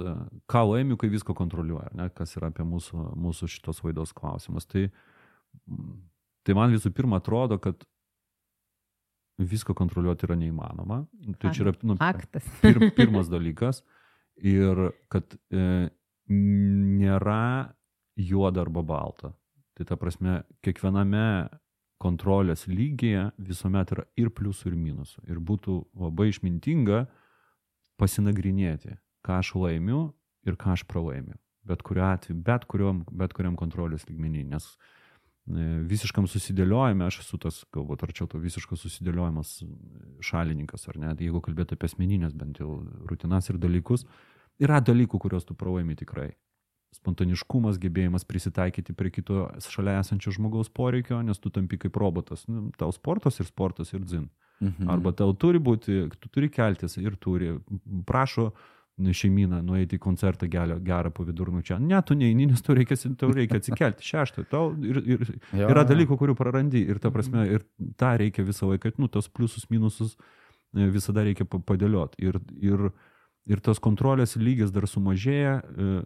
ką laimiu, kai visko kontroliuoja, ne, kas yra apie mūsų, mūsų šitos vaidos klausimas. Tai, tai man visų pirma atrodo, kad visko kontroliuoti yra neįmanoma. Tai čia yra nu, pir, pirmas dalykas. Ir kad e, nėra juoda arba balta. Tai ta prasme, kiekviename kontrolės lygyje visuomet yra ir pliusų, ir minusų. Ir būtų labai išmintinga pasinagrinėti, ką aš laimiu ir ką aš pralaimiu. Bet kuriuo atveju, bet kuriuom, bet kuriam kontrolės lygmenį, nes e, visiškam susidėliojime, aš esu tas, galbūt arčiau to visiško susidėliojimas šalininkas, ar ne, jeigu kalbėti apie asmeninės bent jau rutinas ir dalykus, yra dalykų, kuriuos tu pralaimi tikrai. Spontaniškumas, gebėjimas prisitaikyti prie kito šalia esančio žmogaus poreikio, nes tu tampi kaip robotas. Nu, tau sportas ir sportas ir dzin. Mhm. Arba tau turi būti, tu turi keltis ir turi. Prašo šeimyną nueiti į koncertą gerą, gerą po vidurnučio. Ne, tu neini, nes tau reikia, tau reikia atsikelti šeštą. Tau ir, ir, jo. yra dalykų, kurių prarandi. Ir ta prasme, ir tą reikia visą laiką, nu, tos pliusus, minusus e, visada reikia padėlioti. Ir, ir, ir tos kontrolės lygis dar sumažėja, e,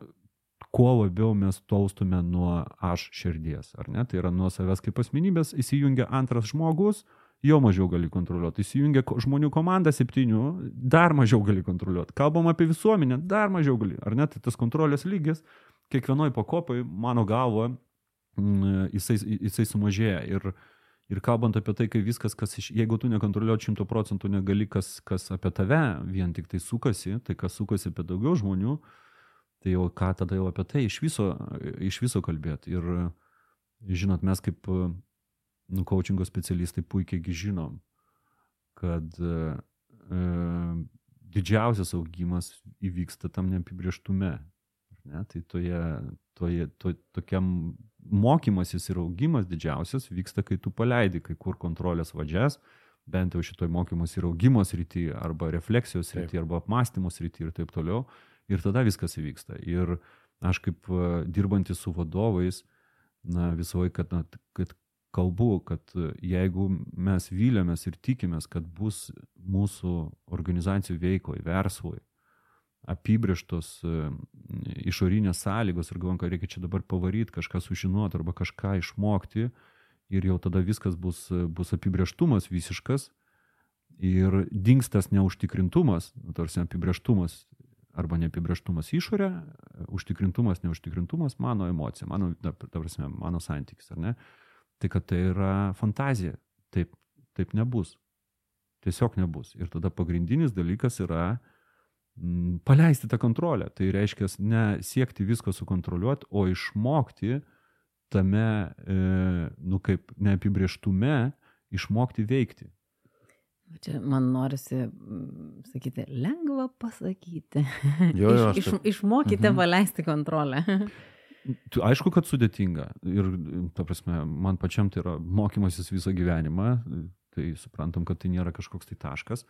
kuo labiau mes tolstume nuo aš širdies, ar ne? Tai yra nuo savęs kaip asmenybės įsijungia antras žmogus, jau mažiau gali kontroliuoti. Įsijungia žmonių komanda septynių, dar mažiau gali kontroliuoti. Kalbam apie visuomenę, dar mažiau gali. Ar ne? Tai tas kontrolės lygis kiekvienoj pakopai, mano galvo, mm, jisai, jisai sumažėja. Ir, ir kalbant apie tai, kai viskas, kas iš, jeigu tu nekontroliuoti šimtų procentų, negali, kas, kas apie tave vien tik tai sukasi, tai kas sukasi apie daugiau žmonių, tai jau ką tada jau apie tai iš viso, iš viso kalbėti. Ir žinot, mes kaip nu, coachingo specialistai puikiai žinom, kad e, e, didžiausias augimas įvyksta tam neapibrieštume. Ne? Tai toje, toje, to, tokiam mokymasis ir augimas didžiausias vyksta, kai tu paleidi kai kur kontrolės vadžias, bent jau šitoj mokymas ir augimos rytį, arba refleksijos rytį, arba apmąstymos rytį ir taip toliau. Ir tada viskas įvyksta. Ir aš kaip e, dirbantis su vadovais, na, visą laiką, kad, kad kalbu, kad e, jeigu mes vylėmės ir tikimės, kad bus mūsų organizacijų veiklai, verslui apibrieštos e, išorinės sąlygos ir galvom, kad reikia čia dabar pavaryti, kažką sužinoti arba kažką išmokti ir jau tada viskas bus, bus apibrieštumas visiškas ir dingstas neužtikrintumas, nu, tarsi apibrieštumas arba neapibrieštumas išorė, užtikrintumas, neužtikrintumas mano emocija, mano, ta prasme, mano santykis, ar ne? tai kad tai yra fantazija. Taip, taip nebus. Tiesiog nebus. Ir tada pagrindinis dalykas yra m, mm, paleisti tą kontrolę. Tai reiškia ne siekti visko sukontroliuoti, o išmokti tame, e, nu kaip neapibrieštume, išmokti veikti. Čia man norisi mm, sakyti, lengva pasakyti. Jo, jo, iš, iš, išmokite mhm. paleisti kontrolę. Aišku, kad sudėtinga. Ir, ta prasme, man pačiam tai yra mokymasis visą gyvenimą. Tai suprantam, kad tai nėra kažkoks tai taškas.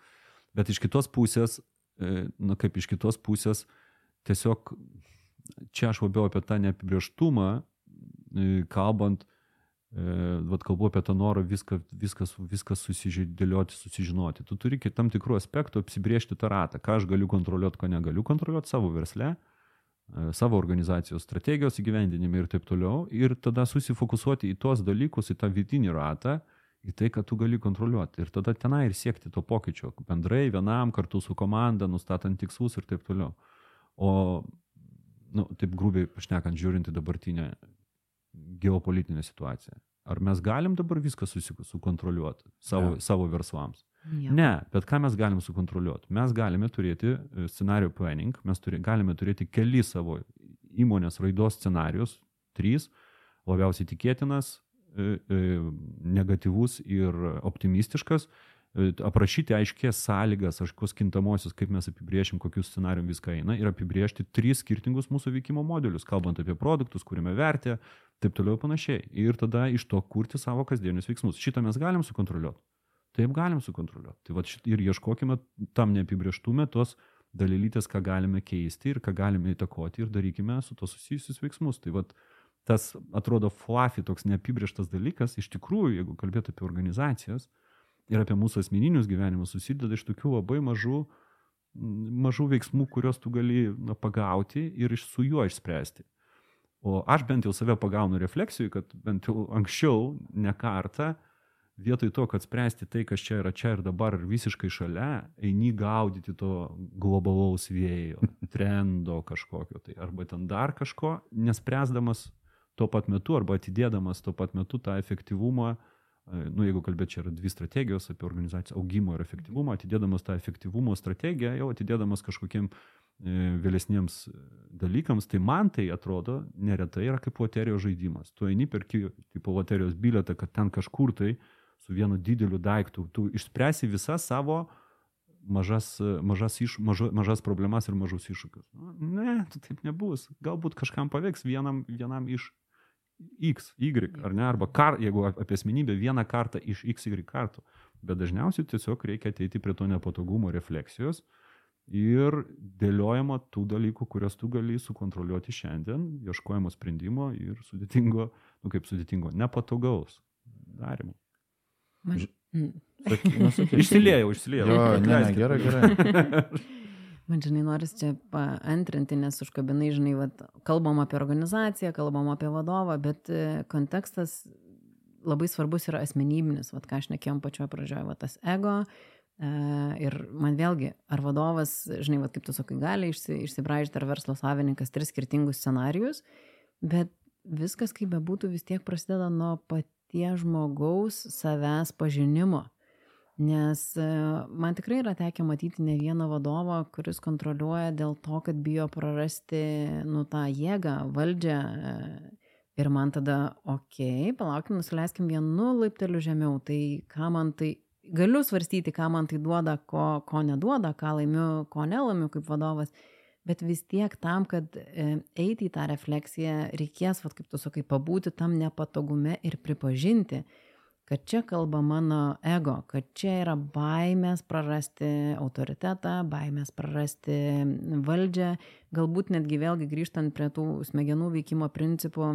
Bet iš kitos pusės, e, na kaip iš kitos pusės, tiesiog čia aš labiau apie tą neapibrieštumą, e, kalbant, vat kalbu apie tą norą viską, viskas, viskas susidėlioti, susižinoti. Tu turi tam tikrų aspektų apsibriežti tą ratą, ką aš galiu kontroliuoti, ko negaliu kontroliuoti savo versle E, savo organizacijos strategijos įgyvendinime ir taip toliau. Ir tada susifokusuoti į tuos dalykus, į tą vidinį ratą, į tai, kad tu gali kontroliuoti. Ir tada tenai ir siekti to pokyčio. Bendrai, vienam, kartu su komanda, nustatant tikslus ir taip toliau. O, nu, taip grubiai pašnekant, žiūrint į dabartinę geopolitinę situaciją. Ar mes galim dabar viską sukontroliuoti savo, ja. savo verslams? Jo. Ne, bet ką mes galim sukontroliuoti? Mes galime turėti e, scenario planning, mes turi, galime turėti keli savo įmonės raidos scenarius, trys, labiausiai tikėtinas, e, e, negatyvus ir optimistiškas, aprašyti aiškės sąlygas, aiškus kintamosius, kaip mes apibriešim, kokius scenarium viską eina ir apibriežti tris skirtingus mūsų veikimo modelius, kalbant apie produktus, kuriame vertė, taip toliau panašiai. Ir tada iš to kurti savo kasdienius veiksmus. Šitą mes galim sukontroliuoti. Taip galim sukontroliuoti. Tai vat, ir ieškokime tam neapibrieštume tos dalylytės, ką galime keisti ir ką galime įtakoti ir darykime su to susijusius veiksmus. Tai vat, tas atrodo fluffy, toks neapibrieštas dalykas, iš tikrųjų, jeigu kalbėtų apie organizacijas ir apie mūsų asmeninius gyvenimus, susideda iš tokių labai mažų, mažų veiksmų, kuriuos tu gali na, pagauti ir su juo išspręsti. O aš bent jau save pagaunu refleksijų, kad bent jau anksčiau ne kartą vietoj to, kad spręsti tai, kas čia yra čia ir dabar ir visiškai šalia, eini gaudyti to globalaus vėjo, trendo kažkokio tai, arba ten dar kažko, nespręsdamas tuo pat metu arba atidėdamas tuo pat metu tą efektyvumą nu, jeigu kalbėt, čia yra dvi strategijos apie organizacijos augimo ir efektyvumo, atidėdamas tą efektyvumo strategiją, jau atidėdamas kažkokiem e, vėlesniems dalykams, tai man tai atrodo neretai yra kaip loterijos žaidimas. Tu eini per tipo loterijos biletą, kad ten kažkur tai su vienu dideliu daiktu, tu išspręsi visas savo mažas, mažas, iš, mažo, mažas problemas ir mažus iššūkius. Ne, tai taip nebus. Galbūt kažkam pavyks vienam, vienam iš X, Y, ar ne, arba kar, jeigu apie asmenybę vieną kartą iš X, Y kartų. Bet dažniausiai tiesiog reikia ateiti prie to nepatogumo refleksijos ir dėliojama tų dalykų, kurias tu gali sukontroliuoti šiandien, ieškojimo sprendimo ir sudėtingo, nu kaip sudėtingo, nepatogaus darimo. Man... Saky, nu, saky, Išsiliejau, išsiliejau. Jo, ne, ne, gerai, gerai. Man, žinai, noris čia paantrinti, nes užkabinai, žinai, vat, kalbam apie organizaciją, kalbam apie vadovą, bet e, kontekstas labai svarbus yra asmenybinis, vat, ką aš nekėjom pačioje pradžioje, vat, tas ego. E, ir man vėlgi, ar vadovas, žinai, vat, kaip tu sakai, gali išsi, išsibraižyti, ar verslo savininkas tris skirtingus scenarius, bet viskas, kaip bebūtų, vis tiek prasideda nuo paties žmogaus savęs pažinimo. Nes e, man tikrai yra tekę matyti ne vieną vadovą, kuris kontroliuoja dėl to, kad bijo prarasti, nu, tą jėgą, valdžią. E, ir man tada, okei, okay, palaukim, nusileiskim vienu laipteliu žemiau. Tai ką man tai, galiu svarstyti, ką man tai duoda, ko, ko neduoda, ką laimiu, ko nelaimiu kaip vadovas. Bet vis tiek tam, kad e, eiti į tą refleksiją, reikės, vat, kaip tu sakai, pabūti tam nepatogume ir pripažinti, kad čia kalba mano ego, kad čia yra baimės prarasti autoritetą, baimės prarasti valdžią, galbūt netgi vėlgi grįžtant prie tų smegenų veikimo principų,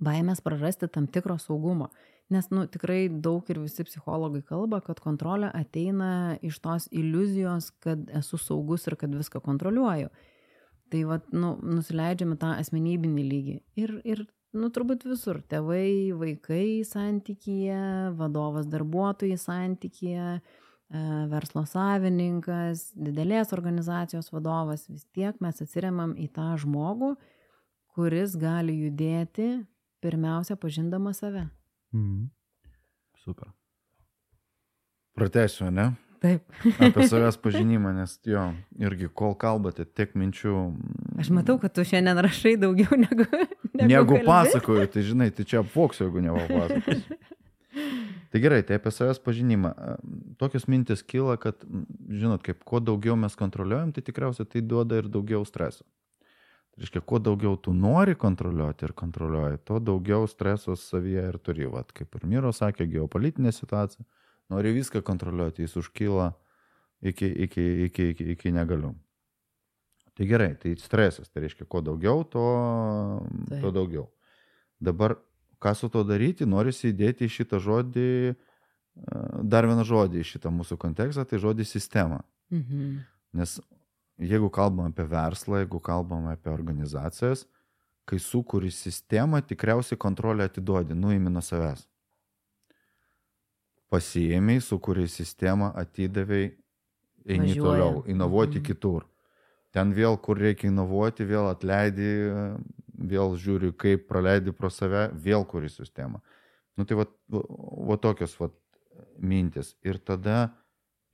baimės prarasti tam tikro saugumo. Nes, nu, tikrai daug ir visi psichologai kalba, kad kontrolė ateina iš tos iliuzijos, kad esu saugus ir kad viską kontroliuoju. Tai, vad, nu, nusileidžiame tą asmenybinį lygį. Ir, ir nu turbūt visur tėvai vaikai santykyje vadovas darbuotojai santykyje e, verslo savininkas didelės organizacijos vadovas vis tiek mes atsiremiam į tą žmogų kuris gali judėti pirmiausia pažindamas save Mhm. Super. Pratesiu, ne? taip Apie savęs pažinimą, nes jo, irgi kol kalbate, tiek minčių. aš matau kad tu šiandien rašai daugiau negu negu, pasakoju, tai žinai, tai čia apvoksiu, jeigu nepapasakosiu. Tai gerai, tai apie savęs pažinimą. Tokios mintis kyla, kad, žinot, kaip kuo daugiau mes kontroliuojam, tai tikriausiai tai duoda ir daugiau streso. Tai reiškia, kuo daugiau tu nori kontroliuoti ir kontroliuoji, tuo daugiau streso savyje ir turi. Vat, kaip ir Miro sakė, geopolitinė situacija. Nori viską kontroliuoti, jis užkyla iki, iki, iki, iki, iki negaliu. Tai gerai, tai stresas, tai reiškia, kuo daugiau, to, Taip. to daugiau. Dabar, ką su to daryti, norisi įdėti į šitą žodį, e, dar vieną žodį į šitą mūsų kontekstą, tai žodį sistema. mhm. Nes jeigu kalbam apie verslą, jeigu kalbam apie organizacijas, kai sukūri sistemą, tikriausiai kontrolę atiduodi, nuimi nuo savęs. Pasiėmiai, sukūri sistemą, atidavėjai, eini Važiuoja. toliau, inovuoti Mhm. kitur. Ten vėl, kur reikia inovuoti, vėl atleidi, vėl žiūri, kaip praleidi pro save, vėl kuri sistemą. Nu tai va, va tokios va mintis. Ir tada,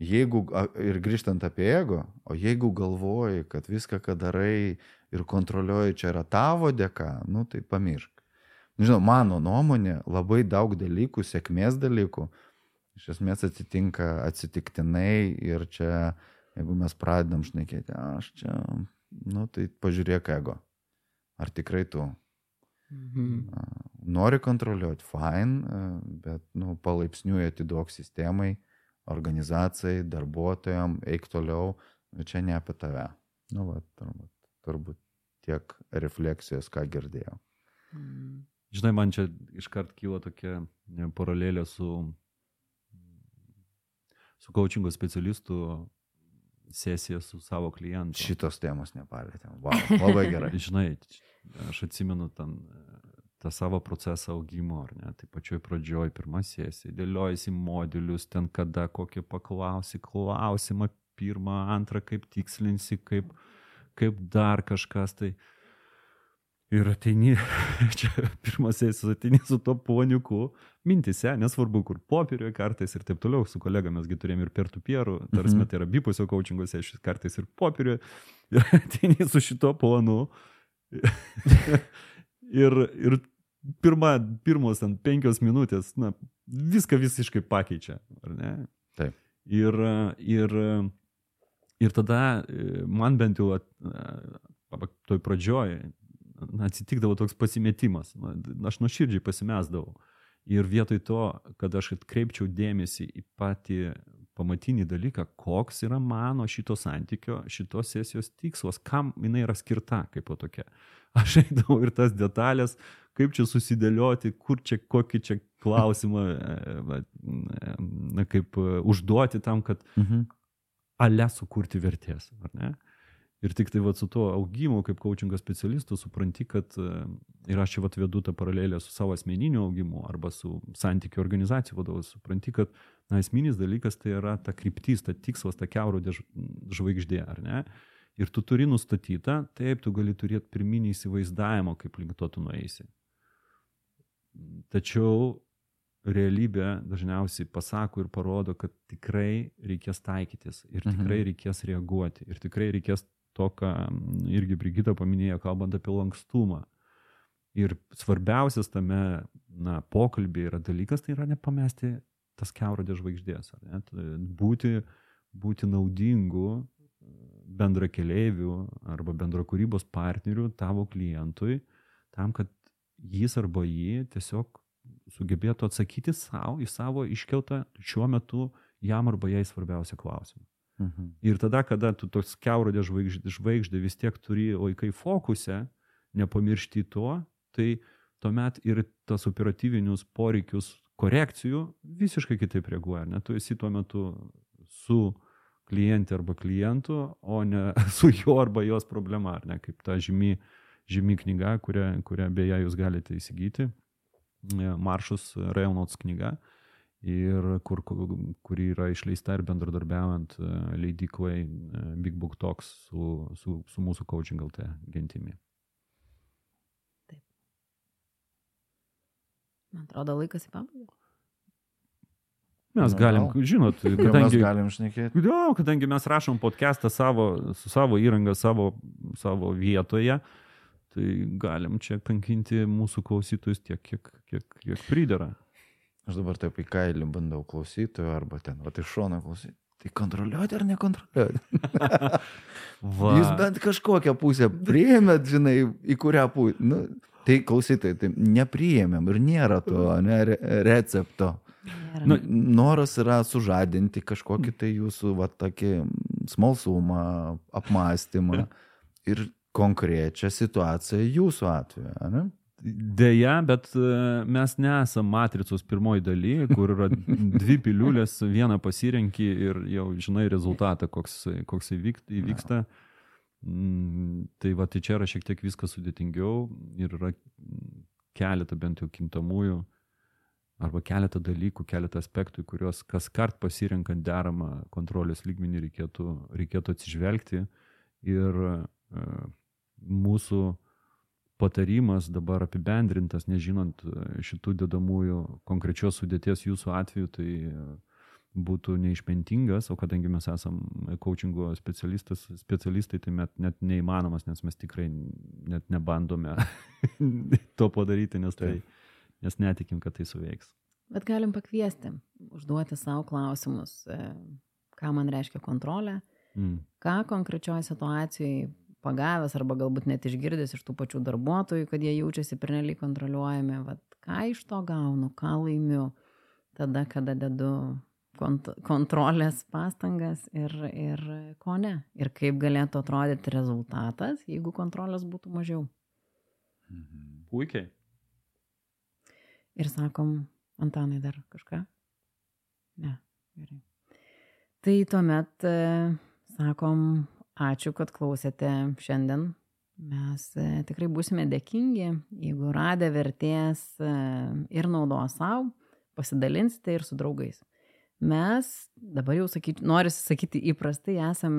jeigu, ir grįžtant apie ego, o jeigu galvoji, kad viską, ką darai ir kontroliuoji, čia yra tavo dėka, nu tai pamiršk. Žinau, mano nuomonė, labai daug dalykų, sėkmės dalykų, iš esmės atsitinka atsitiktinai ir čia, jeigu mes pradedam šnekėti, aš čia, nu tai pažiūrėk ego. Ar tikrai tu Mhm. nori kontroliuoti, fine, bet nu, palaipsniui atiduok sistemai, organizacijai, darbuotojam, eik toliau, bet čia ne apie tave. Nu, va, turbūt, turbūt tiek refleksijos, ką girdėjau. Mhm. Žinai, man čia iškart kyla tokia ne, paralelė su, su coachingo specialistu sesija su savo klientu. Šitos temos nepalėtėm. Wow, labai gerai. Žinai, aš atsimenu ten e, tą savo procesą augimo, ar ne, tai pačioj pradžioj pirmą sesiją, dėliojasi modelius, ten kada kokį paklausi, klausimą, pirmą, antrą, kaip tikslinsi, kaip, kaip dar kažkas. Tai... Ir ateini, čia pirmas sesijos ateini su to poniuku, mintise, nesvarbu kur, popieriuje kartais ir taip toliau, su kolega mesgi turėjome ir per tupierų, tarsi Mhm. tai yra abipusio coachingo sesijos, kartais ir popieriuje, ir ateini su šito ponu. ir, ir pirma, pirmos ant penkios minutės, na, viską visiškai pakeičia, ar ne? Taip. Ir, ir, ir tada e, man bent jau at, toj pradžioj na, atsitikdavo toks pasimetimas. Na, aš nuoširdžiai pasimesdavau. Ir vietoj to, kad aš atkreipčiau dėmesį į patį pamatinį dalyką, koks yra mano šito santykio, šitos sesijos tikslas, kam jinai yra skirta kaip po tokia. Aš eidavau ir tas detalės, kaip čia susidėlioti, kur čia, kokį čia klausimą, e, e, na, kaip e, užduoti tam, kad Mhm. ale sukurti vertės, ar ne? Ir tik tai va, su tuo augimu, kaip coachingo specialistu, supranti, kad e, ir aš čia vat vedu tą paralelę su savo asmeniniu augimu arba su santykių organizacijų vadovu, supranti, kad na, esminis dalykas tai yra ta kryptis, ta tikslas, ta keurodė žvaigždė, ar ne? Ir tu turi nustatytą, taip, tu gali turėti pirminį įsivaizdavimą, kaip link to tu nueisi. Tačiau realybė dažniausiai pasako ir parodo, kad tikrai reikės taikytis ir tikrai Mhm. reikės reaguoti ir tikrai reikės to, ką irgi Brigita paminėjo, kalbant apie lankstumą. Ir svarbiausias tame na, pokalbėje yra dalykas, tai yra nepamesti tas keurodė žvaigždės. ar ne? Tai Būti, būti naudingu bendra keliaivių arba bendro kūrybos partnerių tavo klientui, tam, kad jis arba jį tiesiog sugebėtų atsakyti savo į savo iškeltą šiuo metu jam arba jai svarbiausią klausimą. Mhm. Ir tada, kada tu tos keurodė žvaigždė, žvaigždė vis tiek turi laikai fokuse, nepamiršti to, tai tuomet ir tas operatyvinius poreikius korekcijų visiškai kitaip reaguoja. Ne? Tu esi tuo metu su klientė arba klientu, o ne su jo arba jos problema, ar ne, kaip ta žymi, žymi knyga, kurią, kurią beje jūs galite įsigyti. E, Maršus Reynolds knyga, ir kur, kur yra išleista ir bendradarbiaujant e, leidyklai e, Big Book Talks su, su, su mūsų coaching LT gentimi. Man atrodo, laikas į pabaigą. Mes Na, galim, gal. žinot, Jau mes kadangi, galim šnekėti. jo, kadangi mes rašom podcastą savo, su savo įranga, savo, savo vietoje, tai galim čia kankinti mūsų klausytojus tiek, kiek, kiek, kiek pridera. Aš dabar taip į kailį bandau klausytojų arba ten, va, iš šono klausyti. Tai kontroliuoti ar nekontroliuoti? Jūs bent kažkokią pusę priėmėt, žinai, į kurią pusę. Nu, tai klausytojai, tai nepriėmėm ir nėra to ne, re, recepto. Nėra. Nu, Noras yra sužadinti kažkokį tai jūsų, va, tokį smalsumą, apmąstymą ir konkrečią situaciją jūsų atveju. Ne? Deja, bet e, mes nesam matricos pirmoji daly, kur yra dvi piliulės, vieną pasirenki ir jau žinai rezultatą, koks, koks įvyk- įvyksta. Mm, Tai va, tai čia yra šiek tiek viskas sudėtingiau ir yra keletą bent jau kintamųjų arba keletą dalykų, keletą aspektų, kuriuos kas kart pasirenkant deramą kontrolės lygmenį reikėtų, reikėtų atsižvelgti. Ir e, mūsų patarimas dabar apibendrintas, nežinant e, šitų dedamųjų konkrečios sudėties jūsų atveju, tai e, būtų neišmintingas, o kadangi mes esame coachingo specialistai, tai net, net neįmanomas, nes mes tikrai net nebandome to padaryti, nes, tai, nes netikim, kad tai suveiks. Bet galim pakviesti, užduoti savo klausimus, e, ką man reiškia kontrolė, Mm. ką konkrečioje situacijoje pagavęs arba galbūt net išgirdęs iš tų pačių darbuotojų, kad jie jaučiasi pernelyg kontroliuojami, vat, ką iš to gaunu, ką laimiu, tada, kada dedu kont kontrolės pastangas ir, ir ko ne. Ir kaip galėtų atrodyti rezultatas, jeigu kontrolės būtų mažiau. Puikiai. Ir sakom, Antanai dar kažką? Ne, gerai. Tai tuomet e, sakom, ačiū, kad klausėte šiandien. Mes e, tikrai būsime dėkingi, jeigu radę vertės e, ir naudos savo, pasidalinsite ir su draugais. Mes dabar jau sakyčiau, noriu sakyti įprastai, esam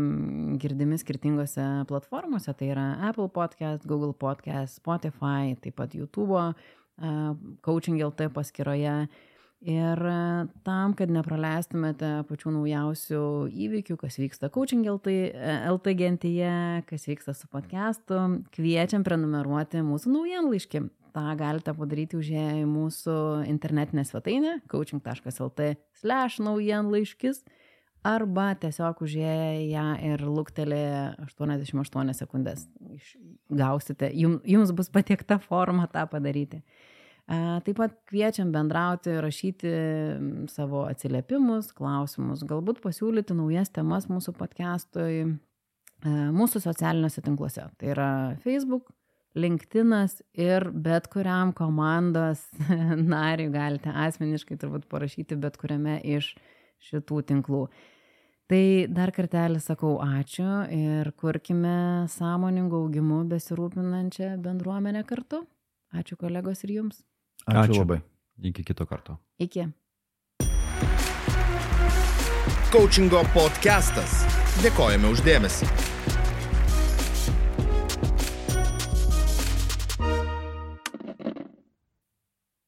girdimi skirtingose platformose, tai yra Apple Podcast, Google Podcast, Spotify, taip pat YouTube, uh, Coaching LT paskyroje. Ir tam, kad nepraleistumėte pačių naujausių įvykių, kas vyksta coaching LT, LT gentyje, kas vyksta su podcastu, kviečiam prenumeruoti mūsų naujienlaiškį tą galite padaryti užėję į mūsų internetinę svetainę coaching.lt naujienlaiškis arba tiesiog užėję ją ir luktelėję 88 sekundės. Gausite, jums, jums bus patiekta forma tą padaryti. Taip pat kviečiam bendrauti, rašyti savo atsiliepimus, klausimus, galbūt pasiūlyti naujas temas mūsų podcastui mūsų socialiniuose tinkluose. Tai yra Facebook, LinkedInas ir bet kuriam komandos nariui galite asmeniškai turbūt parašyti bet kuriame iš šitų tinklų. Tai dar kartelį sakau ačiū ir kurkime sąmoningų augimų besirūpinančią bendruomenę kartu. Ačiū kolegos ir jums. Ačiū, ačiū labai. Iki kito karto. Iki. Coachingo podcastas. Dėkojame uždėmesi.